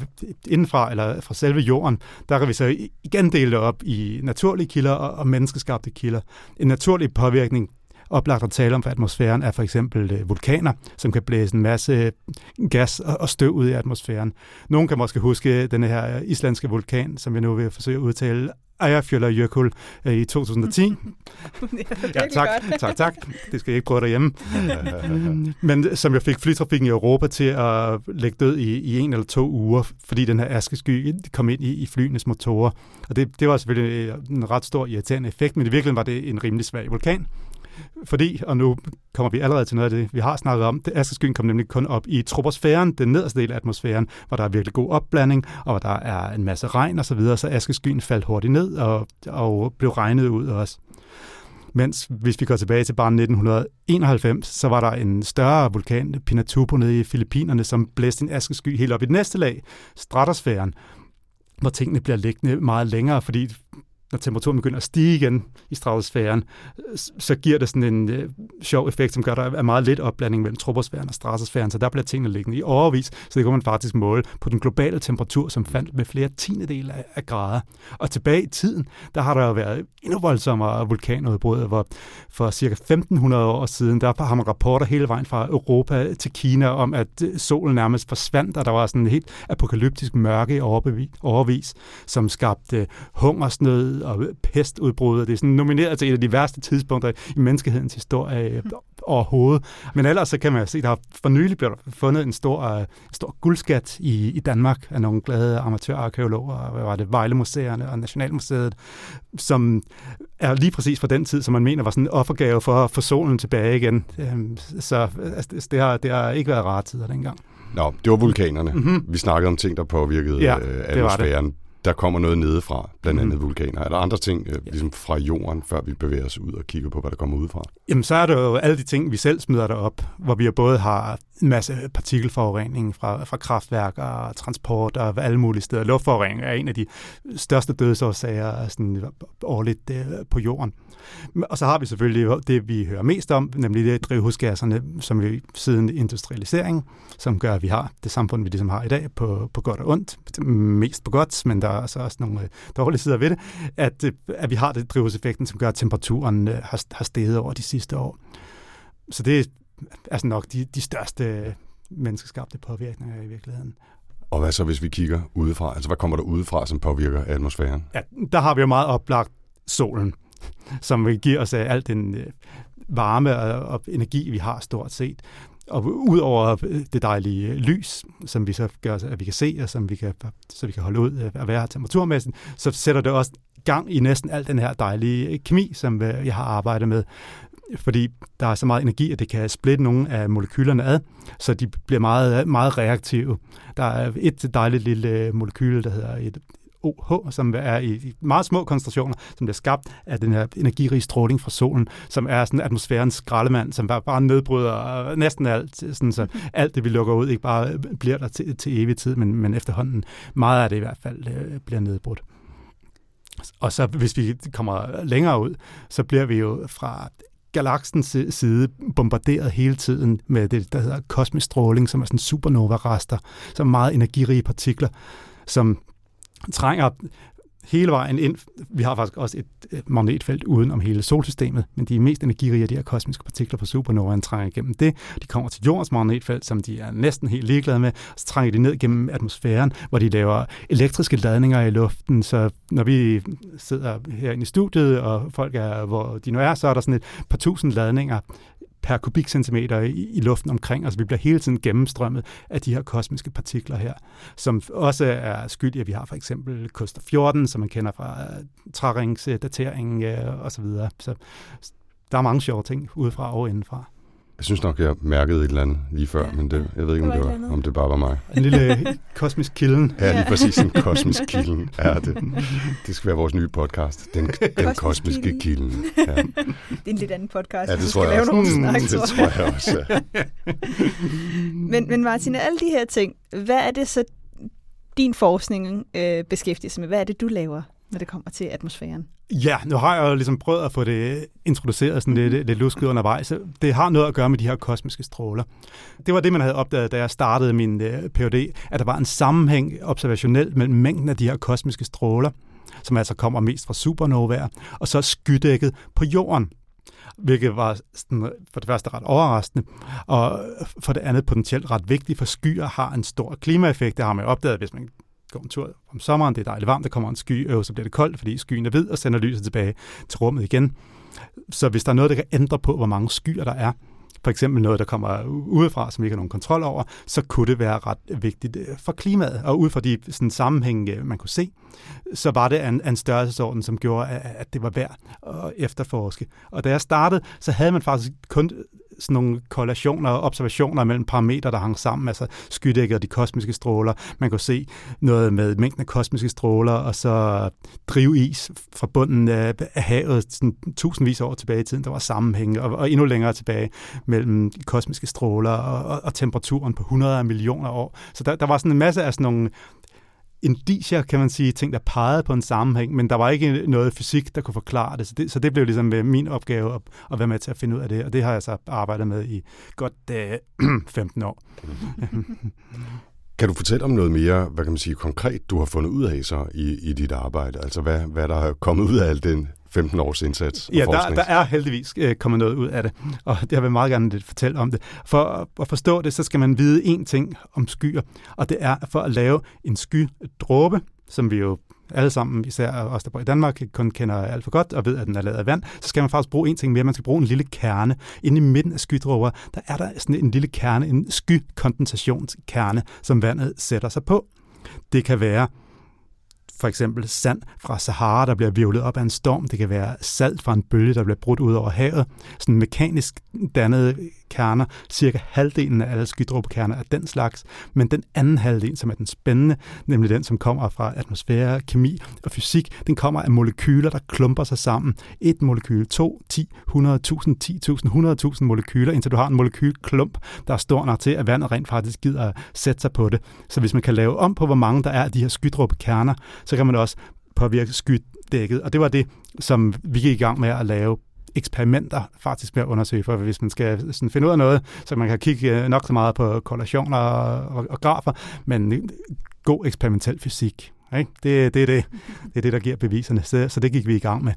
indenfra, eller fra selve jorden, der kan vi så igen dele det op i naturlige kilder og, og menneskeskabte kilder. En naturlig påvirkning, oplagt at tale om for atmosfæren, er for eksempel øh, vulkaner, som kan blæse en masse gas og støv ud i atmosfæren. Nogen kan måske huske den her islandske vulkan, som jeg nu vil forsøge at udtale Eyjafjallajökull øh, i 2010. ja, tak, tak, tak. Det skal jeg ikke prøve derhjemme. Men som jeg fik flytrafikken i Europa til at lægge død i, i en eller to uger, fordi den her askesky kom ind i, i flyenes motorer. Og det, det var selvfølgelig en ret stor irriterende effekt, men i virkeligheden var det en rimelig svag vulkan. Fordi, og nu kommer vi allerede til noget af det, vi har snakket om, det askeskyen kom nemlig kun op i troposfæren, den nederste del af atmosfæren, hvor der er virkelig god opblanding, og hvor der er en masse regn og så videre, så askeskyen faldt hurtigt ned og, og blev regnet ud også. Mens hvis vi går tilbage til bare 1991, så var der en større vulkan, Pinatubo, nede i Filippinerne, som blæste en askesky helt op i det næste lag, stratosfæren, hvor tingene bliver liggende meget længere, fordi når temperaturen begynder at stige igen i stratosfæren, så giver det sådan en øh, sjov effekt, som gør, at der er meget lidt opblanding mellem troposfæren og stratosfæren, så der bliver tingene liggende i overvis, så det kunne man faktisk måle på den globale temperatur, som fandt med flere tiendedele af, af grader. Og tilbage i tiden, der har der jo været endnu voldsommere vulkanudbrud, hvor for cirka 1500 år siden, der har man rapporter hele vejen fra Europa til Kina om, at øh, solen nærmest forsvandt, og der var sådan en helt apokalyptisk mørke i overvis, som skabte øh, hungersnød, og øh, pestudbrud. Det er sådan nomineret til et af de værste tidspunkter i menneskehedens historie mm. overhovedet. Men ellers så kan man se, at der for nylig blevet fundet en stor, uh, stor guldskat i, i Danmark af nogle glade amatørarkeologer. Hvad var det? Vejlemuseerne og Nationalmuseet, som er lige præcis fra den tid, som man mener var sådan en offergave for at få solen tilbage igen. Øhm, så altså, det, har, det har ikke været rare tider dengang. Nå, det var vulkanerne. Mm-hmm. Vi snakkede om ting, der påvirkede ja, øh, atmosfæren der kommer noget nedefra, blandt andet mm. vulkaner. Er der andre ting, øh, ligesom fra jorden, før vi bevæger os ud og kigger på, hvad der kommer udefra? Jamen, så er der jo alle de ting, vi selv smider derop, hvor vi både har en masse partikelforurening fra, fra kraftværker, transport og alle mulige steder. Luftforurening er en af de største dødsårsager øh, sådan, øh, årligt øh, på jorden. Og så har vi selvfølgelig det, vi hører mest om, nemlig det drivhusgasserne, som vi siden industrialisering, som gør, at vi har det samfund, vi ligesom har i dag, på, på godt og ondt. Mest på godt, men der er så også nogle øh, dårlige sider ved det, at, øh, at vi har det drivhuseffekten, som gør, at temperaturen øh, har, har steget over de sidste år. Så det altså nok de, de største menneskeskabte påvirkninger i virkeligheden. Og hvad så, hvis vi kigger udefra? Altså, hvad kommer der udefra, som påvirker atmosfæren? Ja, der har vi jo meget oplagt solen som vil give os alt den øh, varme og, energi, vi har stort set. Og udover det dejlige lys, som vi så gør, at vi kan se, og som vi kan, så vi kan holde ud øh, at være temperaturmæssigt, så sætter det også gang i næsten al den her dejlige kemi, som øh, jeg har arbejdet med. Fordi der er så meget energi, at det kan splitte nogle af molekylerne ad, så de bliver meget, meget reaktive. Der er et dejligt lille molekyl, der hedder et OH, som er i meget små koncentrationer, som bliver skabt af den her energirige stråling fra solen, som er sådan atmosfærens skraldemand, som bare nedbryder næsten alt, sådan så mhm. alt det, vi lukker ud, ikke bare bliver der til, til evig tid, men, men efterhånden meget af det i hvert fald øh, bliver nedbrudt. Og så hvis vi kommer længere ud, så bliver vi jo fra galaksens side bombarderet hele tiden med det, der hedder kosmisk stråling, som er sådan supernova-rester, som er meget energirige partikler, som trænger hele vejen ind. Vi har faktisk også et øh, magnetfelt uden om hele solsystemet, men de mest energirige af de her kosmiske partikler på supernovaen trænger igennem det. De kommer til jordens magnetfelt, som de er næsten helt ligeglade med, så trænger de ned gennem atmosfæren, hvor de laver elektriske ladninger i luften, så når vi sidder herinde i studiet, og folk er, hvor de nu er, så er der sådan et par tusind ladninger per kubikcentimeter i, i luften omkring os. Vi bliver hele tiden gennemstrømmet af de her kosmiske partikler her, som også er skyld i, at vi har for eksempel Koster 14, som man kender fra træringsdatering øh, øh, øh osv. Så, så der er mange sjove ting udefra og indenfra. Jeg synes nok, jeg mærkede et eller andet lige før, ja, men det, jeg ved ikke, om det, var, om det bare var mig. En lille kosmisk kilden. Ja, lige præcis en kosmisk kilden. Ja, det, det skal være vores nye podcast. Den, den kosmiske kilden. Ja. Det er en lidt anden podcast. Ja, det tror jeg også. Nogle snak, det tror jeg også, ja. men, men Martin, alle de her ting, hvad er det så, din forskning øh, beskæftiger sig med? Hvad er det, du laver, når det kommer til atmosfæren? Ja, nu har jeg jo ligesom prøvet at få det introduceret sådan lidt, lidt lusket undervejs. Det har noget at gøre med de her kosmiske stråler. Det var det, man havde opdaget, da jeg startede min uh, Ph.D., at der var en sammenhæng observationelt mellem mængden af de her kosmiske stråler, som altså kommer mest fra supernovaer, og så skydækket på jorden hvilket var sådan, for det første ret overraskende, og for det andet potentielt ret vigtigt, for skyer har en stor klimaeffekt. Det har man jo opdaget, hvis man går en tur om sommeren, det er dejligt varmt, der kommer en sky, øh, så bliver det koldt, fordi skyen er hvid og sender lyset tilbage til rummet igen. Så hvis der er noget, der kan ændre på, hvor mange skyer der er, for eksempel noget, der kommer udefra, som vi ikke har nogen kontrol over, så kunne det være ret vigtigt øh, for klimaet. Og ud fra de sådan, sammenhænge, øh, man kunne se, så var det en, en størrelsesorden, som gjorde, at det var værd at efterforske. Og da jeg startede, så havde man faktisk kun sådan nogle korrelationer og observationer mellem parametre, der hang sammen, altså skydækket og de kosmiske stråler. Man kunne se noget med mængden af kosmiske stråler, og så drivis fra bunden af, havet sådan, tusindvis af år tilbage i tiden. Der var sammenhæng, og, og endnu længere tilbage mellem de kosmiske stråler og, og, og temperaturen på 100 millioner år. Så der, der var sådan en masse af sådan nogle indicier, kan man sige, ting, der pegede på en sammenhæng, men der var ikke noget fysik, der kunne forklare det. Så det, så det blev ligesom øh, min opgave at, at være med til at finde ud af det, og det har jeg så arbejdet med i godt øh, 15 år. Kan du fortælle om noget mere, hvad kan man sige, konkret, du har fundet ud af så i, i dit arbejde? Altså hvad, hvad der er kommet ud af al den 15 års indsats Ja, der, der er heldigvis øh, kommet noget ud af det, og det har jeg meget gerne lidt fortælle om det. For at forstå det, så skal man vide én ting om skyer, og det er for at lave en skydråbe, som vi jo alle sammen, især os, der bor i Danmark, kun kender alt for godt og ved, at den er lavet af vand, så skal man faktisk bruge en ting mere. Man skal bruge en lille kerne. Inde i midten af skydråber, der er der sådan en lille kerne, en skykondensationskerne, som vandet sætter sig på. Det kan være for eksempel sand fra Sahara, der bliver virvlet op af en storm. Det kan være salt fra en bølge, der bliver brudt ud over havet. Sådan mekanisk dannede kerner. Cirka halvdelen af alle skydråbekerner er den slags. Men den anden halvdel, som er den spændende, nemlig den, som kommer fra atmosfære, kemi og fysik, den kommer af molekyler, der klumper sig sammen. Et molekyl, to, 10, 100.000, 10.000, 100.000 molekyler, indtil du har en molekylklump, der er stor nok til, at vandet rent faktisk gider at sætte sig på det. Så hvis man kan lave om på, hvor mange der er af de her skydråbekerner, så kan man også påvirke skydækket. Og det var det, som vi gik i gang med at lave eksperimenter faktisk med at undersøge, for hvis man skal sådan finde ud af noget, så man kan kigge øh, nok så meget på korrelationer og, og, og grafer, men øh, god eksperimentel fysik. Ikke? Det, det, er det. det er det, der giver beviserne. Så, så det gik vi i gang med.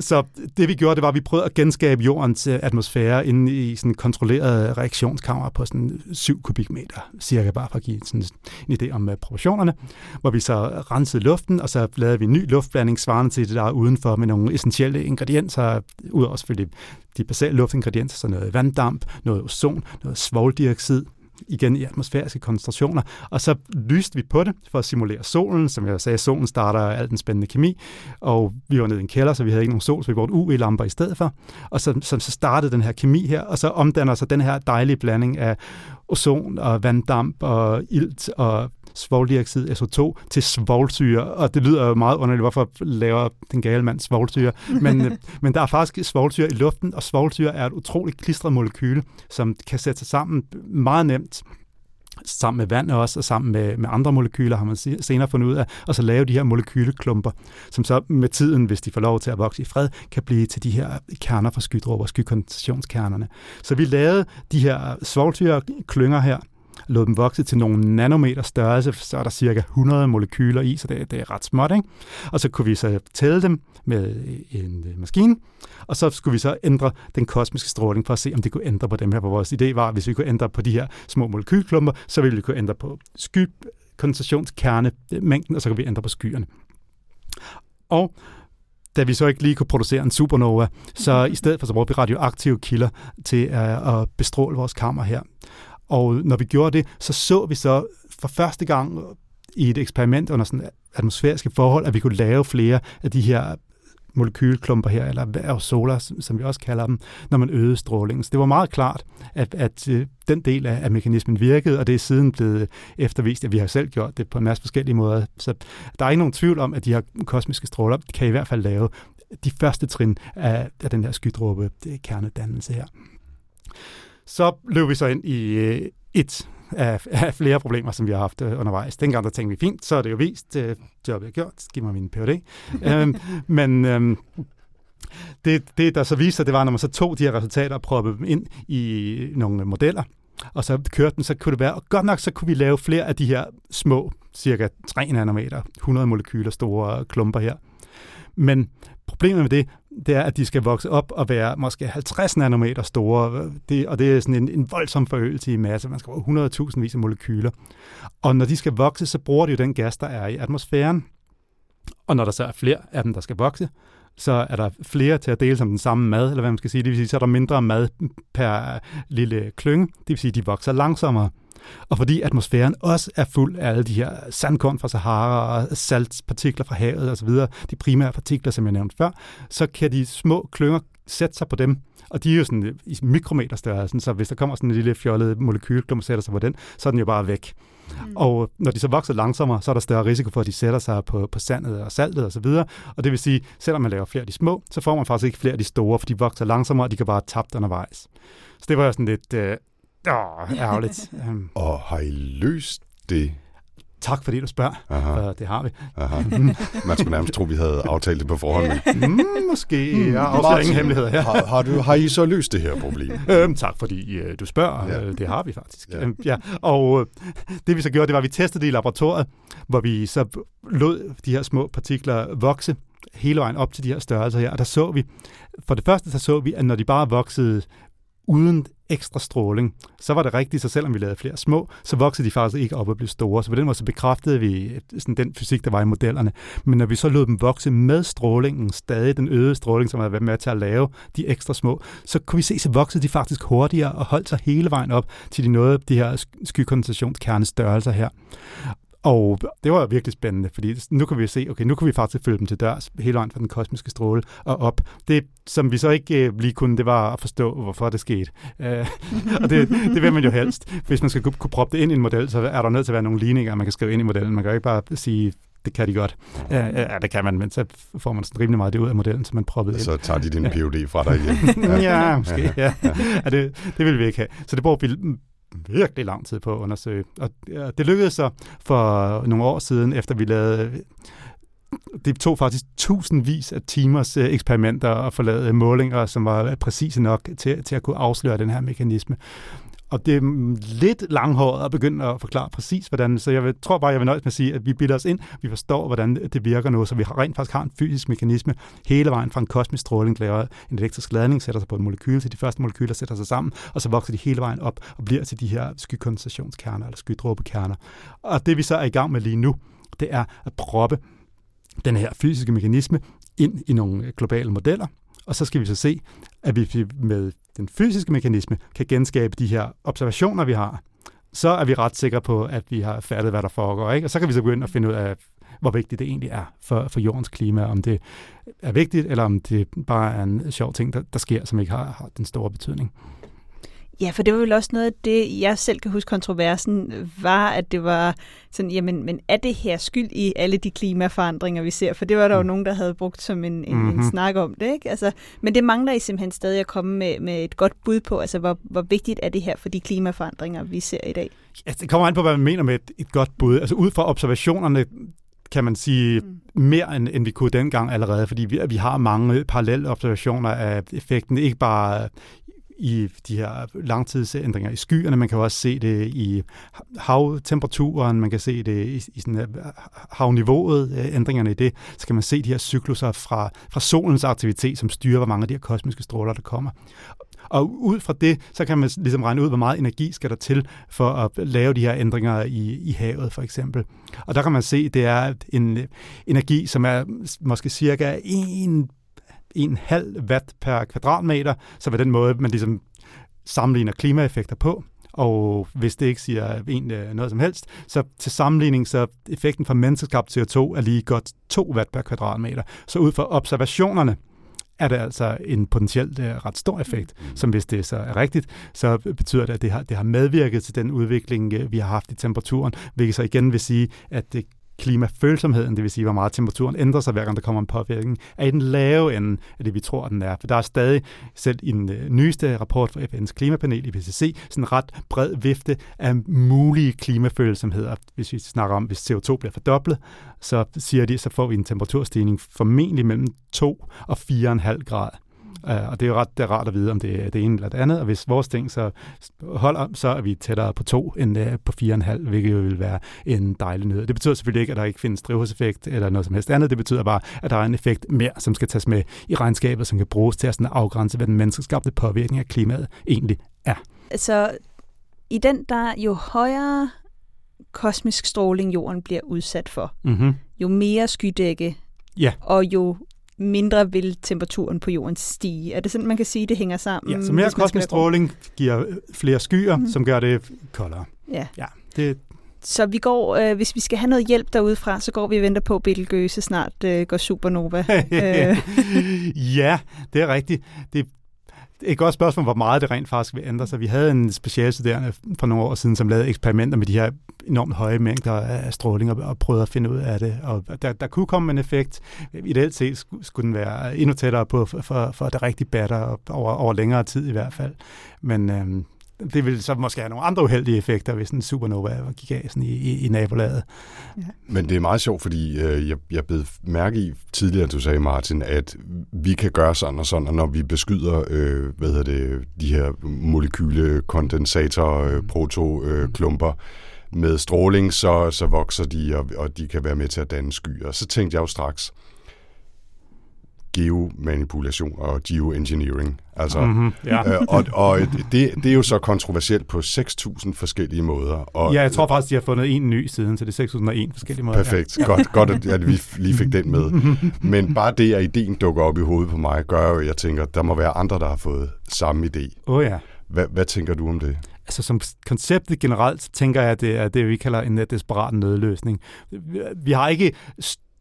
Så det vi gjorde, det var, at vi prøvede at genskabe jordens øh, atmosfære inde i sådan kontrolleret øh, reaktionskammer på sådan 7 kubikmeter, cirka bare for at give sådan en idé om øh, proportionerne, hvor vi så rensede luften, og så lavede vi en ny luftblanding svarende til det, der er udenfor med nogle essentielle ingredienser, udover selvfølgelig de basale luftingredienser, så noget vanddamp, noget ozon, noget svovldioxid, igen i atmosfæriske koncentrationer, og så lyste vi på det for at simulere solen. Som jeg sagde, solen starter al den spændende kemi, og vi var nede i en kælder, så vi havde ikke nogen sol, så vi brugte UV-lamper i stedet for. Og så, så, så startede den her kemi her, og så omdanner sig den her dejlige blanding af ozon og vanddamp og ilt og svovldioxid, SO2, til svovlsyre, og det lyder jo meget underligt, hvorfor laver den gale mand svovlsyre, men, øh, men der er faktisk svovlsyre i luften, og svovlsyre er et utroligt klistret molekyle, som kan sætte sig sammen meget nemt sammen med vand også, og sammen med, med andre molekyler, har man senere fundet ud af, og så lave de her molekyleklumper, som så med tiden, hvis de får lov til at vokse i fred, kan blive til de her kerner fra skydråber, skykondensationskernerne. Så vi lavede de her svovlsyre klynger her, lod dem vokse til nogle nanometer størrelse, så er der cirka 100 molekyler i, så det, det er ret småt, ikke? Og så kunne vi så tælle dem med øh, en øh, maskine, og så skulle vi så ændre den kosmiske stråling for at se, om det kunne ændre på dem her. På vores idé var, at hvis vi kunne ændre på de her små molekylklumper, så ville vi kunne ændre på sky koncentrationskerne-mængden, og så kan vi ændre på skyerne. Og da vi så ikke lige kunne producere en supernova, så i stedet for så brugte vi radioaktive kilder til øh, at bestråle vores kammer her. Og når vi gjorde det, så så vi så for første gang i et eksperiment under sådan atmosfæriske forhold, at vi kunne lave flere af de her molekylklumper her, eller aerosoler, som vi også kalder dem, når man øgede strålingen. Så det var meget klart, at, at øh, den del af, af mekanismen virkede, og det er siden blevet eftervist, at vi har selv gjort det på en masse forskellige måder. Så der er ikke nogen tvivl om, at de her kosmiske stråler kan i hvert fald lave de første trin af, af den her skydråbe øh, kernedannelse her. Så løb vi så ind i øh, et af, af flere problemer, som vi har haft øh, undervejs. Dengang der tænkte vi, fint, så er det jo vist, øh, jobbet er gjort, giv mig min PhD. øhm, men øhm, det, det, der så viste sig, det var, når man så tog de her resultater og proppede dem ind i nogle modeller, og så kørte den, så kunne det være, og godt nok så kunne vi lave flere af de her små, cirka 3 nanometer, 100 molekyler store klumper her. Men problemet med det, det er, at de skal vokse op og være måske 50 nanometer store, det, og det er sådan en, en voldsom forøgelse i masse. Man skal bruge 100.000 vis af molekyler. Og når de skal vokse, så bruger de jo den gas, der er i atmosfæren. Og når der så er flere af dem, der skal vokse, så er der flere til at dele som den samme mad, eller hvad man skal sige. Det vil sige, så er der mindre mad per lille klynge. Det vil sige, at de vokser langsommere. Og fordi atmosfæren også er fuld af alle de her sandkorn fra Sahara og saltpartikler fra havet osv., de primære partikler, som jeg nævnte før, så kan de små klynger sætte sig på dem, og de er jo sådan i mikrometerstørrelse, så hvis der kommer sådan en lille fjollet molekyl, der sætter sig på den, så er den jo bare væk. Mm. Og når de så vokser langsommere, så er der større risiko for, at de sætter sig på, på sandet og saltet osv. Og, og det vil sige, selvom man laver flere af de små, så får man faktisk ikke flere af de store, for de vokser langsommere, og de kan bare tabe undervejs. Så det var jo sådan lidt, øh, Åh, ærgerligt. Um, og har I løst det? Tak fordi du spørger, Aha. for det har vi. Aha. Man skulle nærmest tro, vi havde aftalt det på forhånd. mm, måske. Mm, jeg har ingen hemmeligheder her. har, har, du, har I så løst det her problem? Øhm, tak fordi uh, du spørger. Ja. Det har vi faktisk. Ja. Øhm, ja. Og uh, det vi så gjorde, det var, at vi testede det i laboratoriet, hvor vi så lod de her små partikler vokse hele vejen op til de her størrelser her. Og der så vi, for det første så så vi, at når de bare voksede uden ekstra stråling, så var det rigtigt, så selvom vi lavede flere små, så voksede de faktisk ikke op og blev store. Så på den måde så bekræftede vi sådan den fysik, der var i modellerne. Men når vi så lod dem vokse med strålingen, stadig den øgede stråling, som havde været med til at lave de ekstra små, så kunne vi se, så voksede de faktisk hurtigere og holdt sig hele vejen op til de nåede de her skykondensationskernestørrelser her. Og det var virkelig spændende, fordi nu kan vi se, okay, nu kan vi faktisk følge dem til dørs hele vejen fra den kosmiske stråle og op. Det, som vi så ikke øh, lige kunne, det var at forstå, hvorfor det skete. Uh, og det, det vil man jo helst. Hvis man skal kunne, kunne proppe det ind i en model, så er der nødt til at være nogle ligninger, man kan skrive ind i modellen. Man kan jo ikke bare sige, det kan de godt. Ja, ja, det kan man, men så får man sådan rimelig meget det ud af modellen, som man proppede ind. Så tager de din PhD fra dig igen. Ja, ja måske. Ja. Ja. Ja, det, det vil vi ikke have. Så det brugte vi virkelig lang tid på at undersøge. Og det lykkedes så for nogle år siden, efter vi lavede det tog faktisk tusindvis af timers øh, eksperimenter og forlade øh, målinger, som var præcise nok til, til at kunne afsløre den her mekanisme. Og det er lidt langhåret at begynde at forklare præcis, hvordan, så jeg vil, tror bare, jeg vil nøjes med at sige, at vi bilder os ind, vi forstår, hvordan det virker nu, så vi har rent faktisk har en fysisk mekanisme hele vejen fra en kosmisk stråling, laver en elektrisk ladning, sætter sig på et molekyle, til de første molekyler sætter sig sammen, og så vokser de hele vejen op og bliver til de her skykondensationskerner eller skydråbekerner. Og det vi så er i gang med lige nu, det er at proppe den her fysiske mekanisme ind i nogle globale modeller, og så skal vi så se, at vi med den fysiske mekanisme kan genskabe de her observationer, vi har. Så er vi ret sikre på, at vi har fattet, hvad der foregår. Ikke? Og så kan vi så begynde at finde ud af, hvor vigtigt det egentlig er for, for jordens klima, om det er vigtigt, eller om det bare er en sjov ting, der, der sker, som ikke har, har den store betydning. Ja, for det var vel også noget af det, jeg selv kan huske kontroversen, var, at det var sådan, jamen, men er det her skyld i alle de klimaforandringer, vi ser? For det var der jo mm. nogen, der havde brugt som en, en, mm-hmm. en mhm. snak om det, ikke? Altså, men det mangler I simpelthen stadig at komme med, med et godt bud på, altså hvor, hvor vigtigt er det her for de klimaforandringer, vi ser i dag? Ja, det kommer an på, hvad man mener med et, et godt bud. Altså ud fra observationerne, kan man sige, mm. mere end, end vi kunne dengang allerede, fordi vi, vi har mange parallelle observationer af effekten, ikke bare i de her langtidsændringer i skyerne. Man kan også se det i havtemperaturen, man kan se det i, i sådan, øh, havniveauet, øh, ændringerne i det. Så kan man se de her cykluser fra, fra solens aktivitet, som styrer, hvor mange af de her kosmiske stråler, der kommer. Og ud fra det, så kan man ligesom regne ud, hvor meget energi skal der til for at lave de her ændringer i, i havet, for eksempel. Og der kan man se, at det er en øh, energi, som er måske cirka 1 en halv watt per kvadratmeter, så på den måde, man ligesom sammenligner klimaeffekter på. Og hvis det ikke siger en øh, noget som helst, så til sammenligning, så effekten fra menneskeskabt CO2 er lige godt 2 watt per kvadratmeter. Så ud fra observationerne, er det altså en potentielt uh, ret stor effekt, mm. som hvis det så er rigtigt, så betyder det, at det har, det har medvirket til den udvikling, uh, vi har haft i temperaturen, hvilket så igen vil sige, at det klimafølsomheden, det vil sige, hvor meget temperaturen ændrer sig, hver gang der kommer en påvirkning, er i den lave ende af det, vi tror, den er. For der er stadig, selv i den øh, nyeste rapport fra FN's klimapanel, IPCC, sådan en ret bred vifte af mulige klimafølsomheder. Hvis vi snakker om, hvis CO2 bliver fordoblet, så siger de, så får vi en temperaturstigning formentlig mellem 2 og 4,5 grader. Uh, og det er jo ret det er rart at vide, om det er det ene eller det andet. Og hvis vores ting så holder, så er vi tættere på to end uh, på fire og en halv, hvilket jo vil være en dejlig nyhed. Det betyder selvfølgelig ikke, at der ikke findes drivhuseffekt eller noget som helst andet. Det betyder bare, at der er en effekt mere, som skal tages med i regnskabet, som kan bruges til at sådan afgrænse, hvad den menneskeskabte påvirkning af klimaet egentlig er. Så i den, der jo højere kosmisk stråling jorden bliver udsat for, Mm-hmm. jo mere skydække, Ja. og jo mindre vil temperaturen på jorden stige. Er det sådan, man kan sige, det hænger sammen? Ja, så mere kosmisk stråling giver flere skyer, mm. som gør det koldere. Ja. Ja, det, Så vi går, øh, hvis vi skal have noget hjælp derudefra, så går vi og venter på, at Betelgeuse snart øh, går supernova. øh, ja, det er rigtigt. Det et godt spørgsmål, hvor meget det rent faktisk vil ændre sig. Vi havde en specialstuderende for nogle år siden, som lavede eksperimenter med de her enormt høje mængder af stråling og, og prøvede at finde ud af det. Og der, der kunne komme en effekt. Ideelt set skulle, skulle den være endnu tættere på, for, for, for at det rigtig batter over, over længere tid i hvert fald. Men øhm, det ville så måske have nogle andre uheldige effekter, hvis en supernova gik af sådan i, i, i nabolaget. Men det er meget sjovt, fordi øh, jeg, jeg blev mærke i tidligere, du sagde, Martin, at vi kan gøre sådan og sådan, og når vi beskyder øh, hvad hedder det, de her molekyle kondensatorer, øh, protoklumper med stråling, så, så vokser de, og, og de kan være med til at danne skyer. Så tænkte jeg jo straks, geomanipulation og geoengineering. Altså, Mhm, ja. øh, og og det, det er jo så kontroversielt på 6.000 forskellige måder. Og, ja, jeg tror faktisk, de har fundet en ny siden, så det er 6001 forskellige måder. Perfekt. Godt, godt at, at vi lige fik den med. Men bare det, at ideen dukker op i hovedet på mig, gør jo, at jeg tænker, der må være andre, der har fået samme idé. Åh oh, ja. Hvad, hvad tænker du om det? Altså som konceptet generelt, tænker jeg, at det er det, vi kalder en desperat nødløsning. Vi- har ikke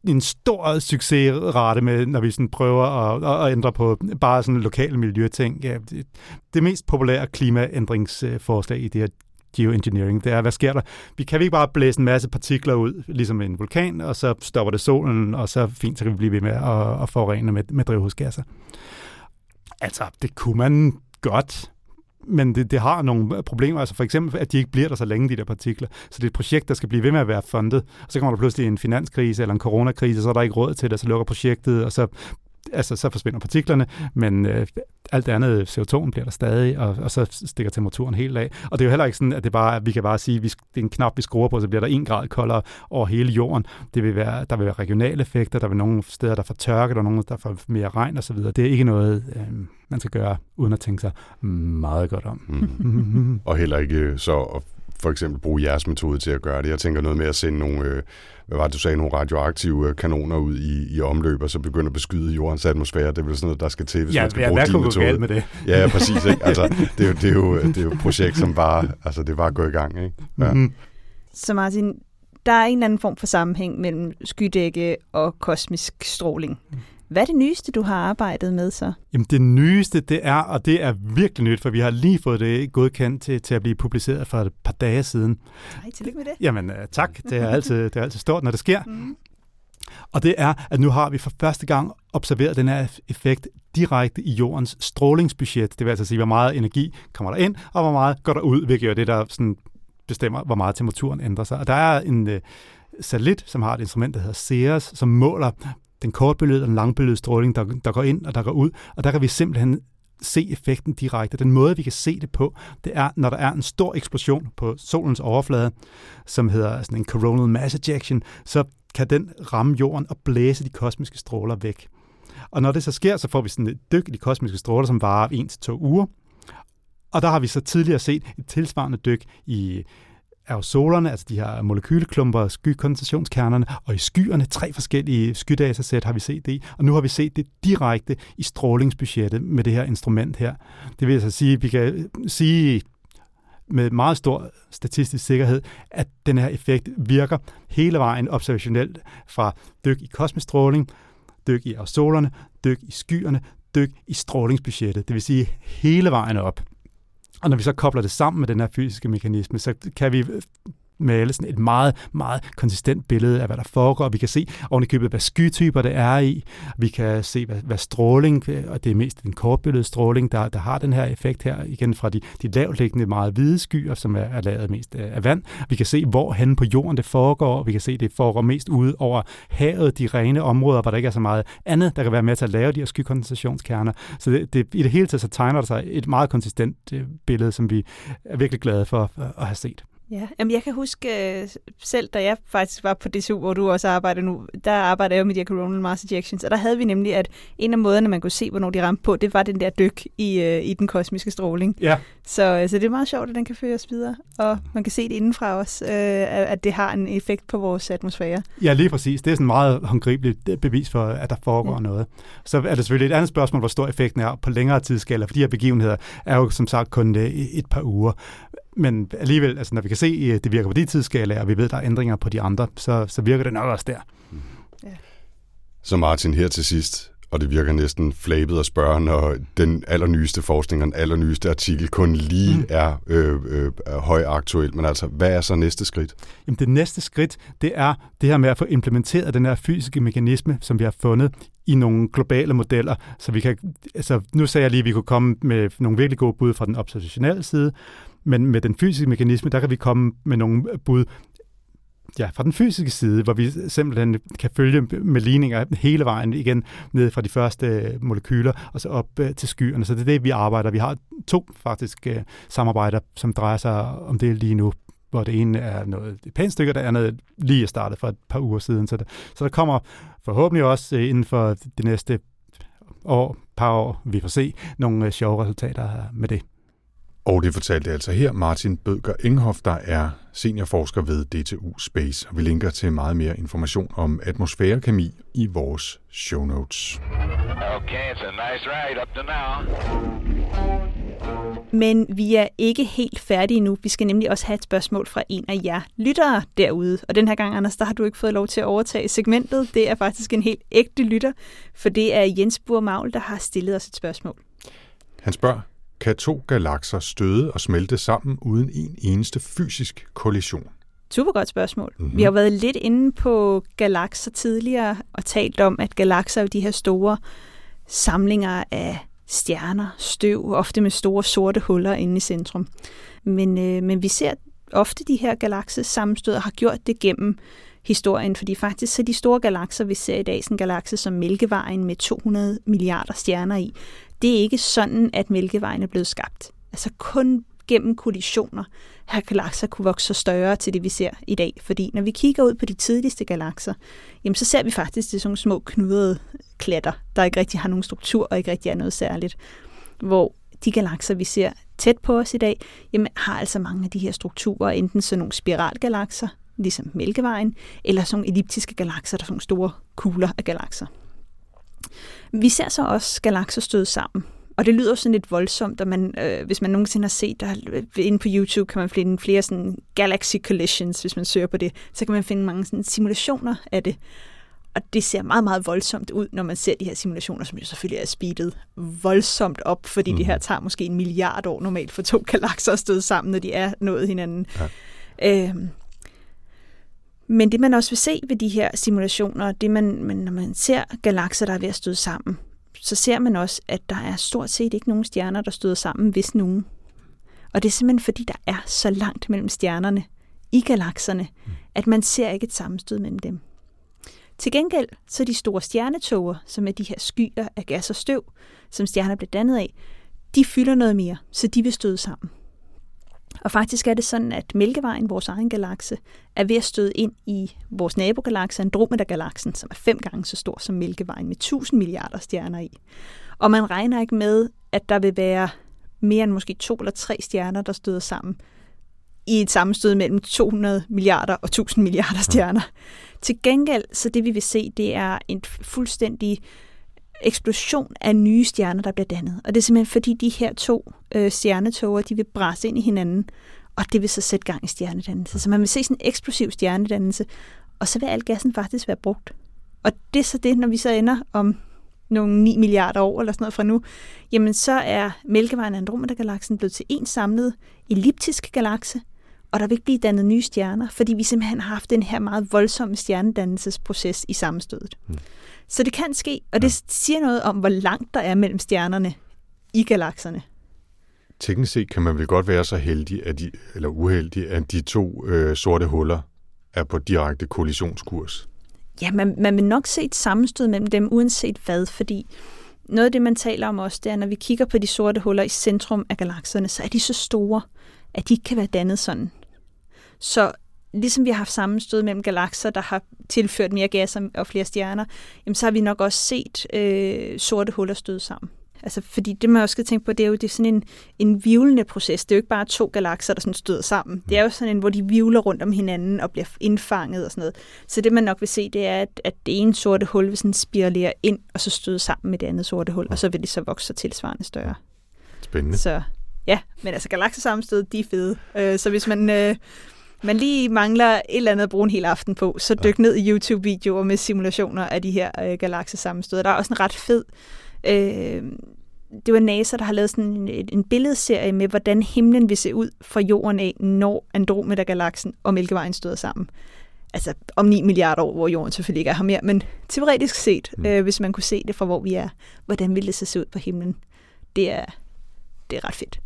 en stor succesrate med, når vi sådan prøver at, at ændre på bare sådan lokale miljøting. Ja, det, det mest populære klimaændringsforslag i det her geoengineering, det er, hvad sker der? Vi kan vi ikke bare blæse en masse partikler ud, ligesom en vulkan, og så stopper det solen, og så fint, så kan vi blive ved med at, at forurene med, med drivhusgasser. Altså, det kunne man godt, men det, det har nogle problemer. Altså for eksempel, at de ikke bliver der så længe, de der partikler. Så det er et projekt, der skal blive ved med at være fundet. Og så kommer der pludselig en finanskrise eller en coronakrise, og så er der ikke råd til det, og så lukker projektet, og så, altså, så forsvinder partiklerne. Men øh, alt det andet, CO2'en bliver der stadig, og, og så stikker temperaturen helt af. Og det er jo heller ikke sådan, at det bare, vi kan bare sige, at vi, det er en knap, vi skruer på, så bliver der en grad koldere over hele jorden. Det vil være, der vil være regionale effekter, der vil nogle steder, der får tørke, der er nogle, der får mere regn osv. Det er ikke noget, øh, man skal gøre, uden at tænke sig meget godt om. Mm. og heller ikke øh, så at for eksempel bruge jeres metode til at gøre det. Jeg tænker noget med at sende nogle, øh, hvad var det, du sagde, nogle radioaktive øh, kanoner ud i, i omløb, og så begynde at beskyde jordens atmosfære. Det er vel sådan noget, der skal til, hvis Ja, man skal ja, bruge din metode. galt med det? Ja, ja, præcis. Ikke? Altså, det, er jo, det, er jo, det er jo et projekt, som bare, altså, det er bare gået i gang. Ikke? Ja. Mhm. Så Martin, der er en eller anden form for sammenhæng mellem skydække og kosmisk stråling. Hvad er det nyeste, du har arbejdet med så? Jamen det nyeste, det er, og det er virkelig nyt, for vi har lige fået det godkendt til, til at blive publiceret for et par dage siden. Nej, tillykke med det. Jamen uh, tak, det er, altid, det er altid stort, når det sker. Mm. Og det er, at nu har vi for første gang observeret den her effekt direkte i jordens strålingsbudget. Det vil altså sige, hvor meget energi kommer der ind, og hvor meget går der ud, hvilket er det, der sådan bestemmer, hvor meget temperaturen ændrer sig. Og der er en uh, satellit, som har et instrument, der hedder CERS, som måler den kortbølgede og den langbølgede stråling, der, der går ind og der går ud. Og der kan vi simpelthen se effekten direkte. Den måde, vi kan se det på, det er, når der er en stor eksplosion på solens overflade, som hedder sådan en coronal mass ejection, så kan den ramme jorden og blæse de kosmiske stråler væk. Og når det så sker, så får vi sådan et dyk i de kosmiske stråler, som varer 1-2 uger. Og der har vi så tidligere set et tilsvarende dyk i aerosolerne, altså de her molekylklumper, skykondensationskernerne, og i skyerne, tre forskellige skydatasæt har vi set det i, og nu har vi set det direkte i strålingsbudgettet med det her instrument her. Det vil altså sige, at vi kan sige med meget stor statistisk sikkerhed, at den her effekt virker hele vejen observationelt fra dyk i kosmisk stråling, dyk i aerosolerne, dyk i skyerne, dyk i strålingsbudgettet. Det vil sige hele vejen op. Og når vi så kobler det sammen med den her fysiske mekanisme, så kan vi male sådan et meget, meget konsistent billede af, hvad der foregår. Vi kan se ovenikøbet, i købet, hvad skytyper det er i. Vi kan se, hvad, hvad stråling, og det er mest den kortbillede stråling, der, der har den her effekt her, igen fra de, de lavtliggende, meget hvide skyer, som er, er lavet mest af vand. Vi kan se, hvor hen på jorden det foregår. Vi kan se, det foregår mest ude over havet, de rene områder, hvor der ikke er så meget andet, der kan være med til at lave de her skykondensationskerner. Så det, det, i det hele taget så tegner der sig et meget konsistent øh, billede, som vi er virkelig glade for at have set. Ja, Jamen, jeg kan huske uh, selv, da jeg faktisk var på DSU, hvor du også arbejder nu, der arbejder jeg med de her coronal mass ejections, og der havde vi nemlig, at en af måderne, man kunne se, hvornår de ramte på, det var den der dyk i, uh, i den kosmiske stråling. Ja. Så, uh, så det er meget sjovt, at den kan føres videre, og man kan se det indenfra også, uh, at det har en effekt på vores atmosfære. Ja, lige præcis. Det er sådan meget håndgribeligt bevis for, at der foregår ja. noget. Så er det selvfølgelig et andet spørgsmål, hvor stor effekten er på længere tidsskala, for de her begivenheder er jo som sagt kun et par uger men alligevel, altså når vi kan se, at det virker på de tidsskalaer, og vi ved, at der er ændringer på de andre, så, så virker det nok også der. Ja. Så Martin, her til sidst, og det virker næsten flabet at spørge, når den allernyeste forskning og den allernyeste artikel kun lige mm. er øh, øh, højaktuel. Men altså, hvad er så næste skridt? Jamen, det næste skridt, det er det her med at få implementeret den her fysiske mekanisme, som vi har fundet i nogle globale modeller, så vi kan, altså nu sagde jeg lige, at vi kunne komme med nogle virkelig gode bud fra den observationelle side, men med den fysiske mekanisme, der kan vi komme med nogle bud ja, fra den fysiske side, hvor vi simpelthen kan følge med ligninger hele vejen igen ned fra de første øh, molekyler og så op øh, til skyerne. Så det er det, vi arbejder. Vi har to faktisk øh, samarbejder, som drejer sig om det lige nu hvor det ene er noget et pænt stykke, der er noget lige er startet for et par uger siden. Så der, så der kommer forhåbentlig også inden for det næste år, par år, vi får se nogle sjove resultater med det. Og det fortalte altså her Martin Bødger Enghoff, der er seniorforsker ved DTU Space. Og vi linker til meget mere information om atmosfærekemi i vores show notes. Okay, it's a nice ride up to now. Men vi er ikke helt færdige nu. Vi skal nemlig også have et spørgsmål fra en af jer lyttere derude. Og den her gang, Anders, der har du ikke fået lov til at overtage segmentet. Det er faktisk en helt ægte lytter, for det er Jens Burmagl, der har stillet os et spørgsmål. Han spørger, kan to galakser støde og smelte sammen uden en eneste fysisk kollision? Super godt spørgsmål. Mm-hmm. Vi har været lidt inde på galakser tidligere og talt om, at galakser er de her store samlinger af stjerner, støv, ofte med store sorte huller inde i centrum. Men, øh, men vi ser ofte de her galakser sammenstød og har gjort det gennem historien, fordi faktisk så de store galakser, vi ser i dag, sådan en galakse som Mælkevejen med 200 milliarder stjerner i, det er ikke sådan, at Mælkevejen er blevet skabt. Altså kun gennem kollisioner har galakser kunne vokse så større til det, vi ser i dag. Fordi når vi kigger ud på de tidligste galakser, jamen så ser vi faktisk det sådan små knudrede klatter, der ikke rigtig har nogen struktur og ikke rigtig er noget særligt. Hvor de galakser, vi ser tæt på os i dag, jamen har altså mange af de her strukturer, enten sådan nogle spiralgalakser, ligesom Mælkevejen, eller sådan elliptiske galakser, der er sådan store kugler af galakser. Vi ser så også galakser støde sammen. Og det lyder sådan lidt voldsomt, at man, øh, hvis man nogensinde har set, der øh, inde på YouTube kan man finde flere sådan galaxy collisions, hvis man søger på det, så kan man finde mange sådan simulationer af det. Og det ser meget, meget voldsomt ud, når man ser de her simulationer, som jo selvfølgelig er speedet voldsomt op, fordi mm. det her tager måske en milliard år normalt for to galakser at støde sammen, når de er nået hinanden. Ja. Øhm, men det man også vil se ved de her simulationer, det man, man, når man ser galakser, der er ved at støde sammen, så ser man også, at der er stort set ikke nogen stjerner, der støder sammen, hvis nogen. Og det er simpelthen fordi, der er så langt mellem stjernerne i galakserne, at man ser ikke et sammenstød mellem dem. Til gengæld så de store stjernetoger, som er de her skyer af gas og støv, som stjerner bliver dannet af, de fylder noget mere, så de vil støde sammen. Og faktisk er det sådan, at Mælkevejen, vores egen galakse, er ved at støde ind i vores nabogalakse, Andromeda-galaksen, som er fem gange så stor som Mælkevejen, med 1000 milliarder stjerner i. Og man regner ikke med, at der vil være mere end måske to eller tre stjerner, der støder sammen i et sammenstød mellem 200 milliarder og 1000 milliarder stjerner. Til gengæld, så det vi vil se, det er en fuldstændig eksplosion af nye stjerner, der bliver dannet. Og det er simpelthen fordi de her to øh, stjernetoger, de vil bræse ind i hinanden, og det vil så sætte gang i stjernedannelse. Så man vil se sådan en eksplosiv stjernedannelse, og så vil al gassen faktisk være brugt. Og det er så det, når vi så ender om nogle 9 milliarder år eller sådan noget fra nu, jamen så er Mælkevejen og Andromeda-galaksen blevet til en samlet elliptisk galakse, og der vil ikke blive dannet nye stjerner, fordi vi simpelthen har haft den her meget voldsomme stjernedannelsesproces i sammenstødet. Mm. Så det kan ske, og det siger noget om, hvor langt der er mellem stjernerne i galakserne. Teknisk set kan man vel godt være så heldig, at de, eller uheldig, at de to øh, sorte huller er på direkte kollisionskurs. Ja, man, man vil nok se et sammenstød mellem dem, uanset hvad, fordi noget af det, man taler om også, det er, når vi kigger på de sorte huller i centrum af galakserne, så er de så store, at de ikke kan være dannet sådan. Så ligesom vi har haft sammenstød mellem galakser, der har tilført mere gas og flere stjerner, jamen så har vi nok også set øh, sorte huller støde sammen. Altså, fordi det, man også skal tænke på, det er jo det er sådan en, en vivlende proces. Det er jo ikke bare to galakser, der sådan støder sammen. Det er jo sådan en, hvor de vivler rundt om hinanden og bliver indfanget og sådan noget. Så det, man nok vil se, det er, at, at det ene sorte hul vil sådan spiralere ind, og så støde sammen med det andet sorte hul, og så vil det så vokse sig tilsvarende større. Spændende. Så ja, men altså galaksesammenstød, de er fede. Øh, så hvis man... Øh, man lige mangler et eller andet at bruge en hel aften på, så dyk ned i YouTube-videoer med simulationer af de her øh, galaksesammenstød. Der er også en ret fed... Øh, det var NASA, der har lavet sådan en, en billedserie med, hvordan himlen vil se ud fra jorden af, når Andromeda-galaksen og Mælkevejen støder sammen. Altså om 9 milliarder år, hvor jorden selvfølgelig ikke er her mere, men teoretisk set, mm. øh, hvis man kunne se det fra, hvor vi er, hvordan ville det så se ud på himlen. Det er, det er ret fedt.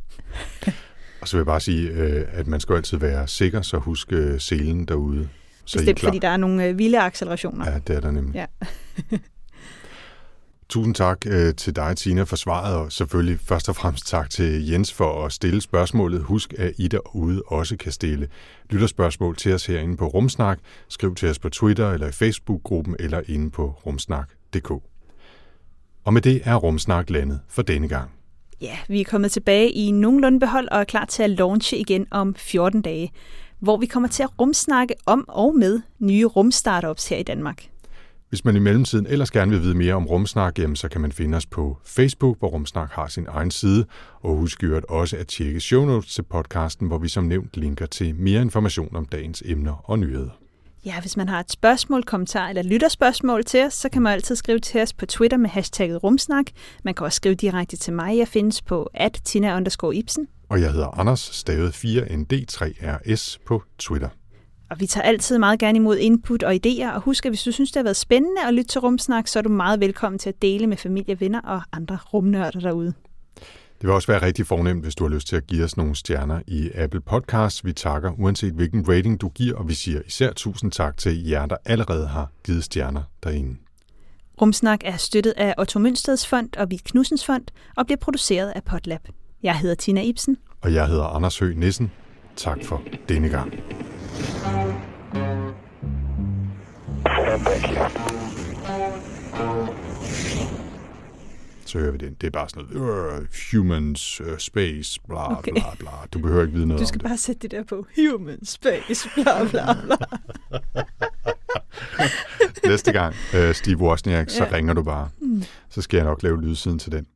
Og så vil jeg bare sige, øh, at man skal altid være sikker, så husk øh, selen derude. Så Bestemt, fordi der er nogle øh, vilde accelerationer. Ja, det er der nemlig. Ja. Tusind tak øh, til dig, Tina, for svaret, og selvfølgelig først og fremmest tak til Jens for at stille spørgsmålet. Husk, at I derude også kan stille lytterspørgsmål til os herinde på Rumsnak. Skriv til os på Twitter eller i Facebook-gruppen eller inde på rumsnak.dk. Og med det er Rumsnak landet for denne gang. Ja, vi er kommet tilbage i nogenlunde behold og er klar til at launche igen om 14 dage, hvor vi kommer til at rumsnakke om og med nye rumstartups her i Danmark. Hvis man i mellemtiden ellers gerne vil vide mere om Rumsnak, jamen, så kan man finde os på Facebook, hvor Rumsnak har sin egen side. Og husk øvrigt også at tjekke show notes til podcasten, hvor vi som nævnt linker til mere information om dagens emner og nyheder. Ja, hvis man har et spørgsmål, kommentar eller lytterspørgsmål til os, så kan man altid skrive til os på Twitter med hashtagget rumsnak. Man kan også skrive direkte til mig. Jeg findes på at tina Ibsen. Og jeg hedder Anders, stavet 4ND3RS på Twitter. Og vi tager altid meget gerne imod input og idéer, og husk, at hvis du synes, det har været spændende at lytte til Rumsnak, så er du meget velkommen til at dele med familie, venner og andre rumnørder derude. Det vil også være rigtig fornemt, hvis du har lyst til at give os nogle stjerner i Apple Podcasts. Vi takker uanset hvilken rating du giver, og vi siger især tusind tak til jer, der allerede har givet stjerner derinde. Rumsnak er støttet af Otto Mønsteds Fond og Vigt Knudsens Fond og bliver produceret af Potlab. Jeg hedder Tina Ibsen. Og jeg hedder Anders Høgh Nissen. Tak for denne gang. Thank you. Så hører vi den. Det er bare sådan noget, uh, humans, uh, space, bla Okay. bla bla. Du behøver ikke vide noget Du om skal det. bare sætte det der på. Human space, bla bla bla. Næste gang, uh, Steve Wozniak, så Ja. ringer du bare. Mm. Så skal jeg nok lave lydsiden til den.